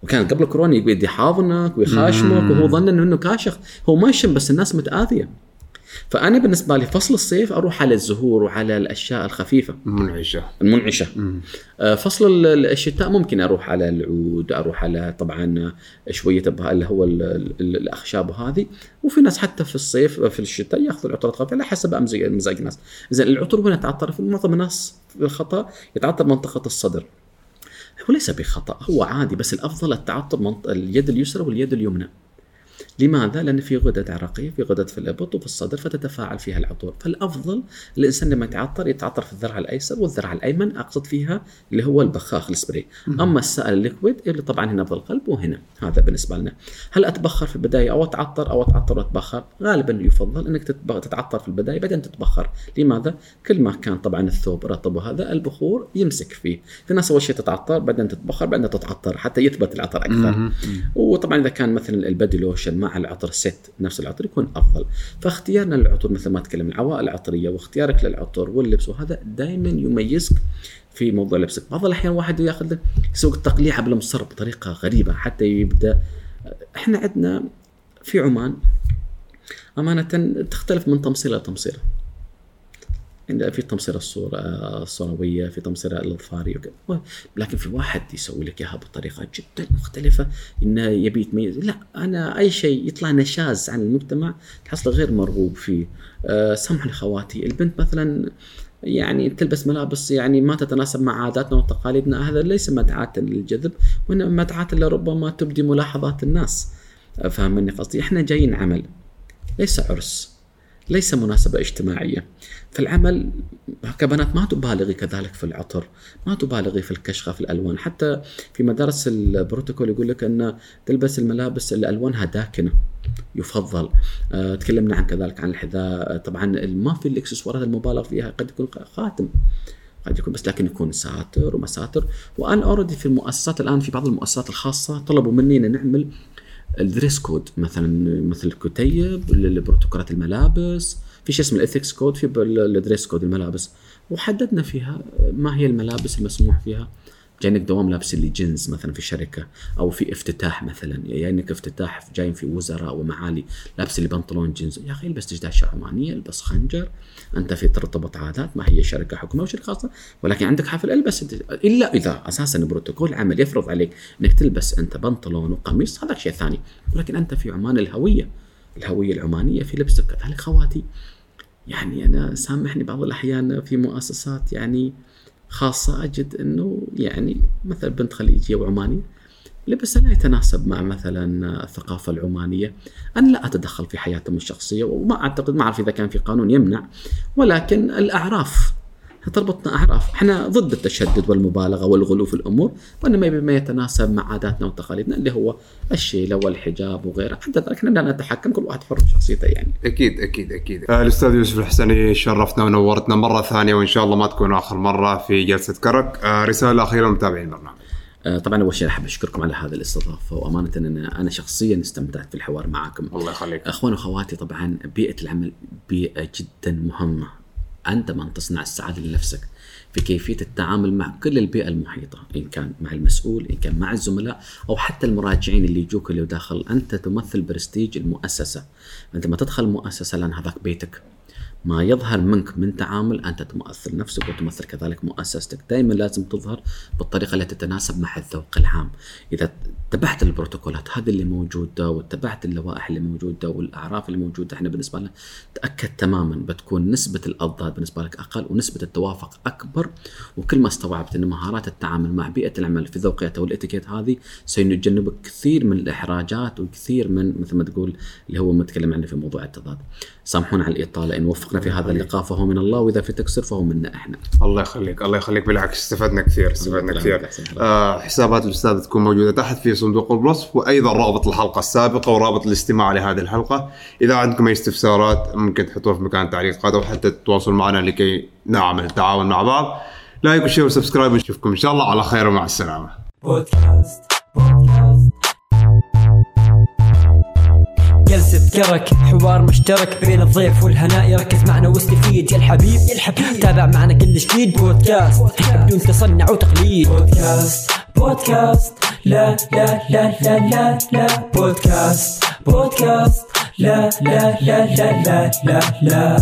وكان قبل كورونا يقعد يحاضنك ويخاشمك وهو ظن إنه كاشخ. هو ما يشم بس الناس متآذية. فأنا بالنسبة لي فصل الصيف أروح على الزهور وعلى الأشياء الخفيفة. منعشه المنعشة. آه، فصل ال- ال- الشتاء ممكن أروح على العود أروح على طبعا شوية اللي هو ال- ال- الأخشاب وهذه. وفي ناس حتى في الصيف في الشتاء ياخذوا العطور الخفيفه على حسب مزاج الناس. زين العطور وين تعطر في معظم الناس في الخطأ يتعطر منطقة الصدر. هو ليس بخطأ هو عادي بس الأفضل التعطر منط... اليد اليسرى واليد اليمنى. لماذا؟ لأن في غدد عرقية في غدد في الإبط وفي الصدر فتتفاعل فيها العطور. فالأفضل الإنسان لما يتعطر يتعطر في الذراع الأيسر والذراع الأيمن أقصد فيها اللي هو البخاخ السبراي أما السائل ال liquid اللي طبعا هنا في القلب وهنا هذا بالنسبة لنا. هل أتبخر في البداية أو أتعطر أو أتعطر وأتبخر؟ غالبا يفضل أنك تتعطر في البداية بعدين تتبخر. لماذا؟ كل ما كان طبعا الثوب رطب وهذا البخور يمسك فيه. في ناس أول شيء تتعطر بعدين تتبخر بعدين تتعطر حتى يثبت العطر أكثر. وطبعا إذا كان مثلا البادي لوشن مع العطر ست نفس العطر يكون أفضل. فاختيارنا للعطور مثل ما تكلم العوائل العطرية واختيارك للعطر واللبس وهذا دائما يميزك في موضوع لبسك بعض الأحيان واحد يأخذ يسوق التقليعه بالمصر بطريقة غريبة حتى يبدأ. إحنا عندنا في عمان أمانة تختلف من تمصيله لتمصيله عندنا في تمصير الصورة الصوروية في تمصير الأظفاري وكذا لكن في واحد يسوي لك إياها بطريقة جدا مختلفة إنه يبي يتميز. لا أنا أي شيء يطلع نشاز عن المجتمع تحصله غير مرغوب فيه. أه سامحني خواتي البنت مثلا يعني تلبس ملابس يعني ما تتناسب مع عاداتنا وتقاليدنا هذا ليس مدعاة للجذب وإنما مدعاة لربما تبدي ملاحظات الناس. فاهمني قصدي. إحنا جايين عمل ليس عرس ليس مناسبة اجتماعية. في العمل كبنات ما تبالغي كذلك في العطر ما تبالغي في الكشخة في الألوان. حتى في مدارس البروتوكول يقول لك أن تلبس الملابس اللي ألوانها داكنة يفضل. أه تكلمنا عن كذلك عن الحذاء. طبعا ما في الإكسسوارات المبالغ فيها قد يكون خاتم قد يكون بس لكن يكون ساتر ومساتر وأنا already في المؤسسات الآن في بعض المؤسسات الخاصة طلبوا مني إن نعمل ال dress code مثلا مثل كتيب لبروتوكولات الملابس في شيء اسمه ال ethics code في ال dress code الملابس. وحددنا فيها ما هي الملابس المسموح فيها. جاينك دوام لابس اللي جنز مثلا في شركة أو في افتتاح مثلا. جاينك افتتاح جايين في وزراء ومعالي لابس اللي بنطلون جنز. يا أخي البس دشداشه عمانية البس خنجر. أنت في ترتبط عادات ما هي شركة حكومة وشركة خاصة. ولكن عندك حفل البس. إلا إذا أساسا بروتوكول عمل يفرض عليك إنك تلبس أنت بنطلون وقميص هذا شيء ثاني. ولكن أنت في عمان الهوية. الهوية العمانية في لبسك كذلك خواتي. يعني أنا سامحني بعض الأحيان في مؤسسات يعني خاصة أجد أنه يعني مثلا بنت خليجية وعمانية لبسها لا يتناسب مع مثلا الثقافة العمانية. أنا لا أتدخل في حياتهم الشخصية وما أعتقد ما أعرف إذا كان في قانون يمنع ولكن الأعراف تربطنا أعراف، إحنا ضد التشدد والمبالغة والغلو في الأمور، وإنما بما يتناسب مع عاداتنا وتقاليدنا اللي هو الشيله والحجاب وغيره، حتى ذلك إحنا لا نتحكم كل واحد حر بشخصيته يعني. أكيد أكيد أكيد. آه الأستاذ يوسف الحسني شرفتنا ونورتنا مرة ثانية وإن شاء الله ما تكون آخر مرة في جلسة كرك، آه رسالة أخيرة لمتابعين البرنامج. آه، طبعا أول شيء احب اشكركم على هذه الاستضافة وأمانة أنا أنا شخصيا استمتعت في الحوار معكم. الله يخليك. اخوان وأخواتي طبعا بيئة العمل بيئة جدا مهمة. من تصنع السعادة لنفسك. في كيفية التعامل مع كل البيئة المحيطة إن كان مع المسؤول إن كان مع الزملاء أو حتى المراجعين اللي يجوك اللي داخل. أنت تمثل برستيج المؤسسة. أنت ما تدخل المؤسسه لأن هذاك بيتك. ما يظهر منك من تعامل أنت تمثل نفسك وتمثل كذلك مؤسستك، دائما لازم تظهر بالطريقة التي تتناسب مع الذوق العام، إذا اتبعت البروتوكولات هذه اللي موجودة واتبعت اللوائح اللي موجودة والأعراف اللي موجودة إحنا بالنسبة لنا تأكد تماما بتكون نسبة الأضداد بالنسبة لك أقل ونسبة التوافق أكبر وكل ما استوعبت إن مهارات التعامل مع بيئة العمل في ذوقيتها والإتيكيت هذه سيجنبك كثير من الإحراجات وكثير من مثل ما تقول اللي هو متكلم عنه في موضوع التضاد. سامحونا على الإطالة إن وفقنا في هذا اللقاء فهو من الله وإذا في تقصير فهو منا إحنا. الله يخليك الله يخليك بالعكس استفدنا كثير استفدنا كثير. آه حسابات الاستاذ تكون موجودة تحت في صندوق الوصف وأيضا رابط الحلقة السابقة ورابط الاستماع لهذه الحلقة. إذا عندكم أي استفسارات ممكن تحطوها في مكان التعليقات أو حتى تتواصلوا معنا لكي نعمل التعاون مع بعض. like و share و subscribe ونشوفكم إن شاء الله على خير ومع السلامة. بودكاست بودكاست. جلسة كرك حوار مشترك بين الضيف والهناء. يركز معنا واستفيد يا الحبيب يا الحبيب. تابع معنا كل جديد بودكاست بدون تصنع وتقليد. بودكاست بودكاست لا لا لا لا لا لا بودكاست بودكاست لا لا لا لا لا لا لا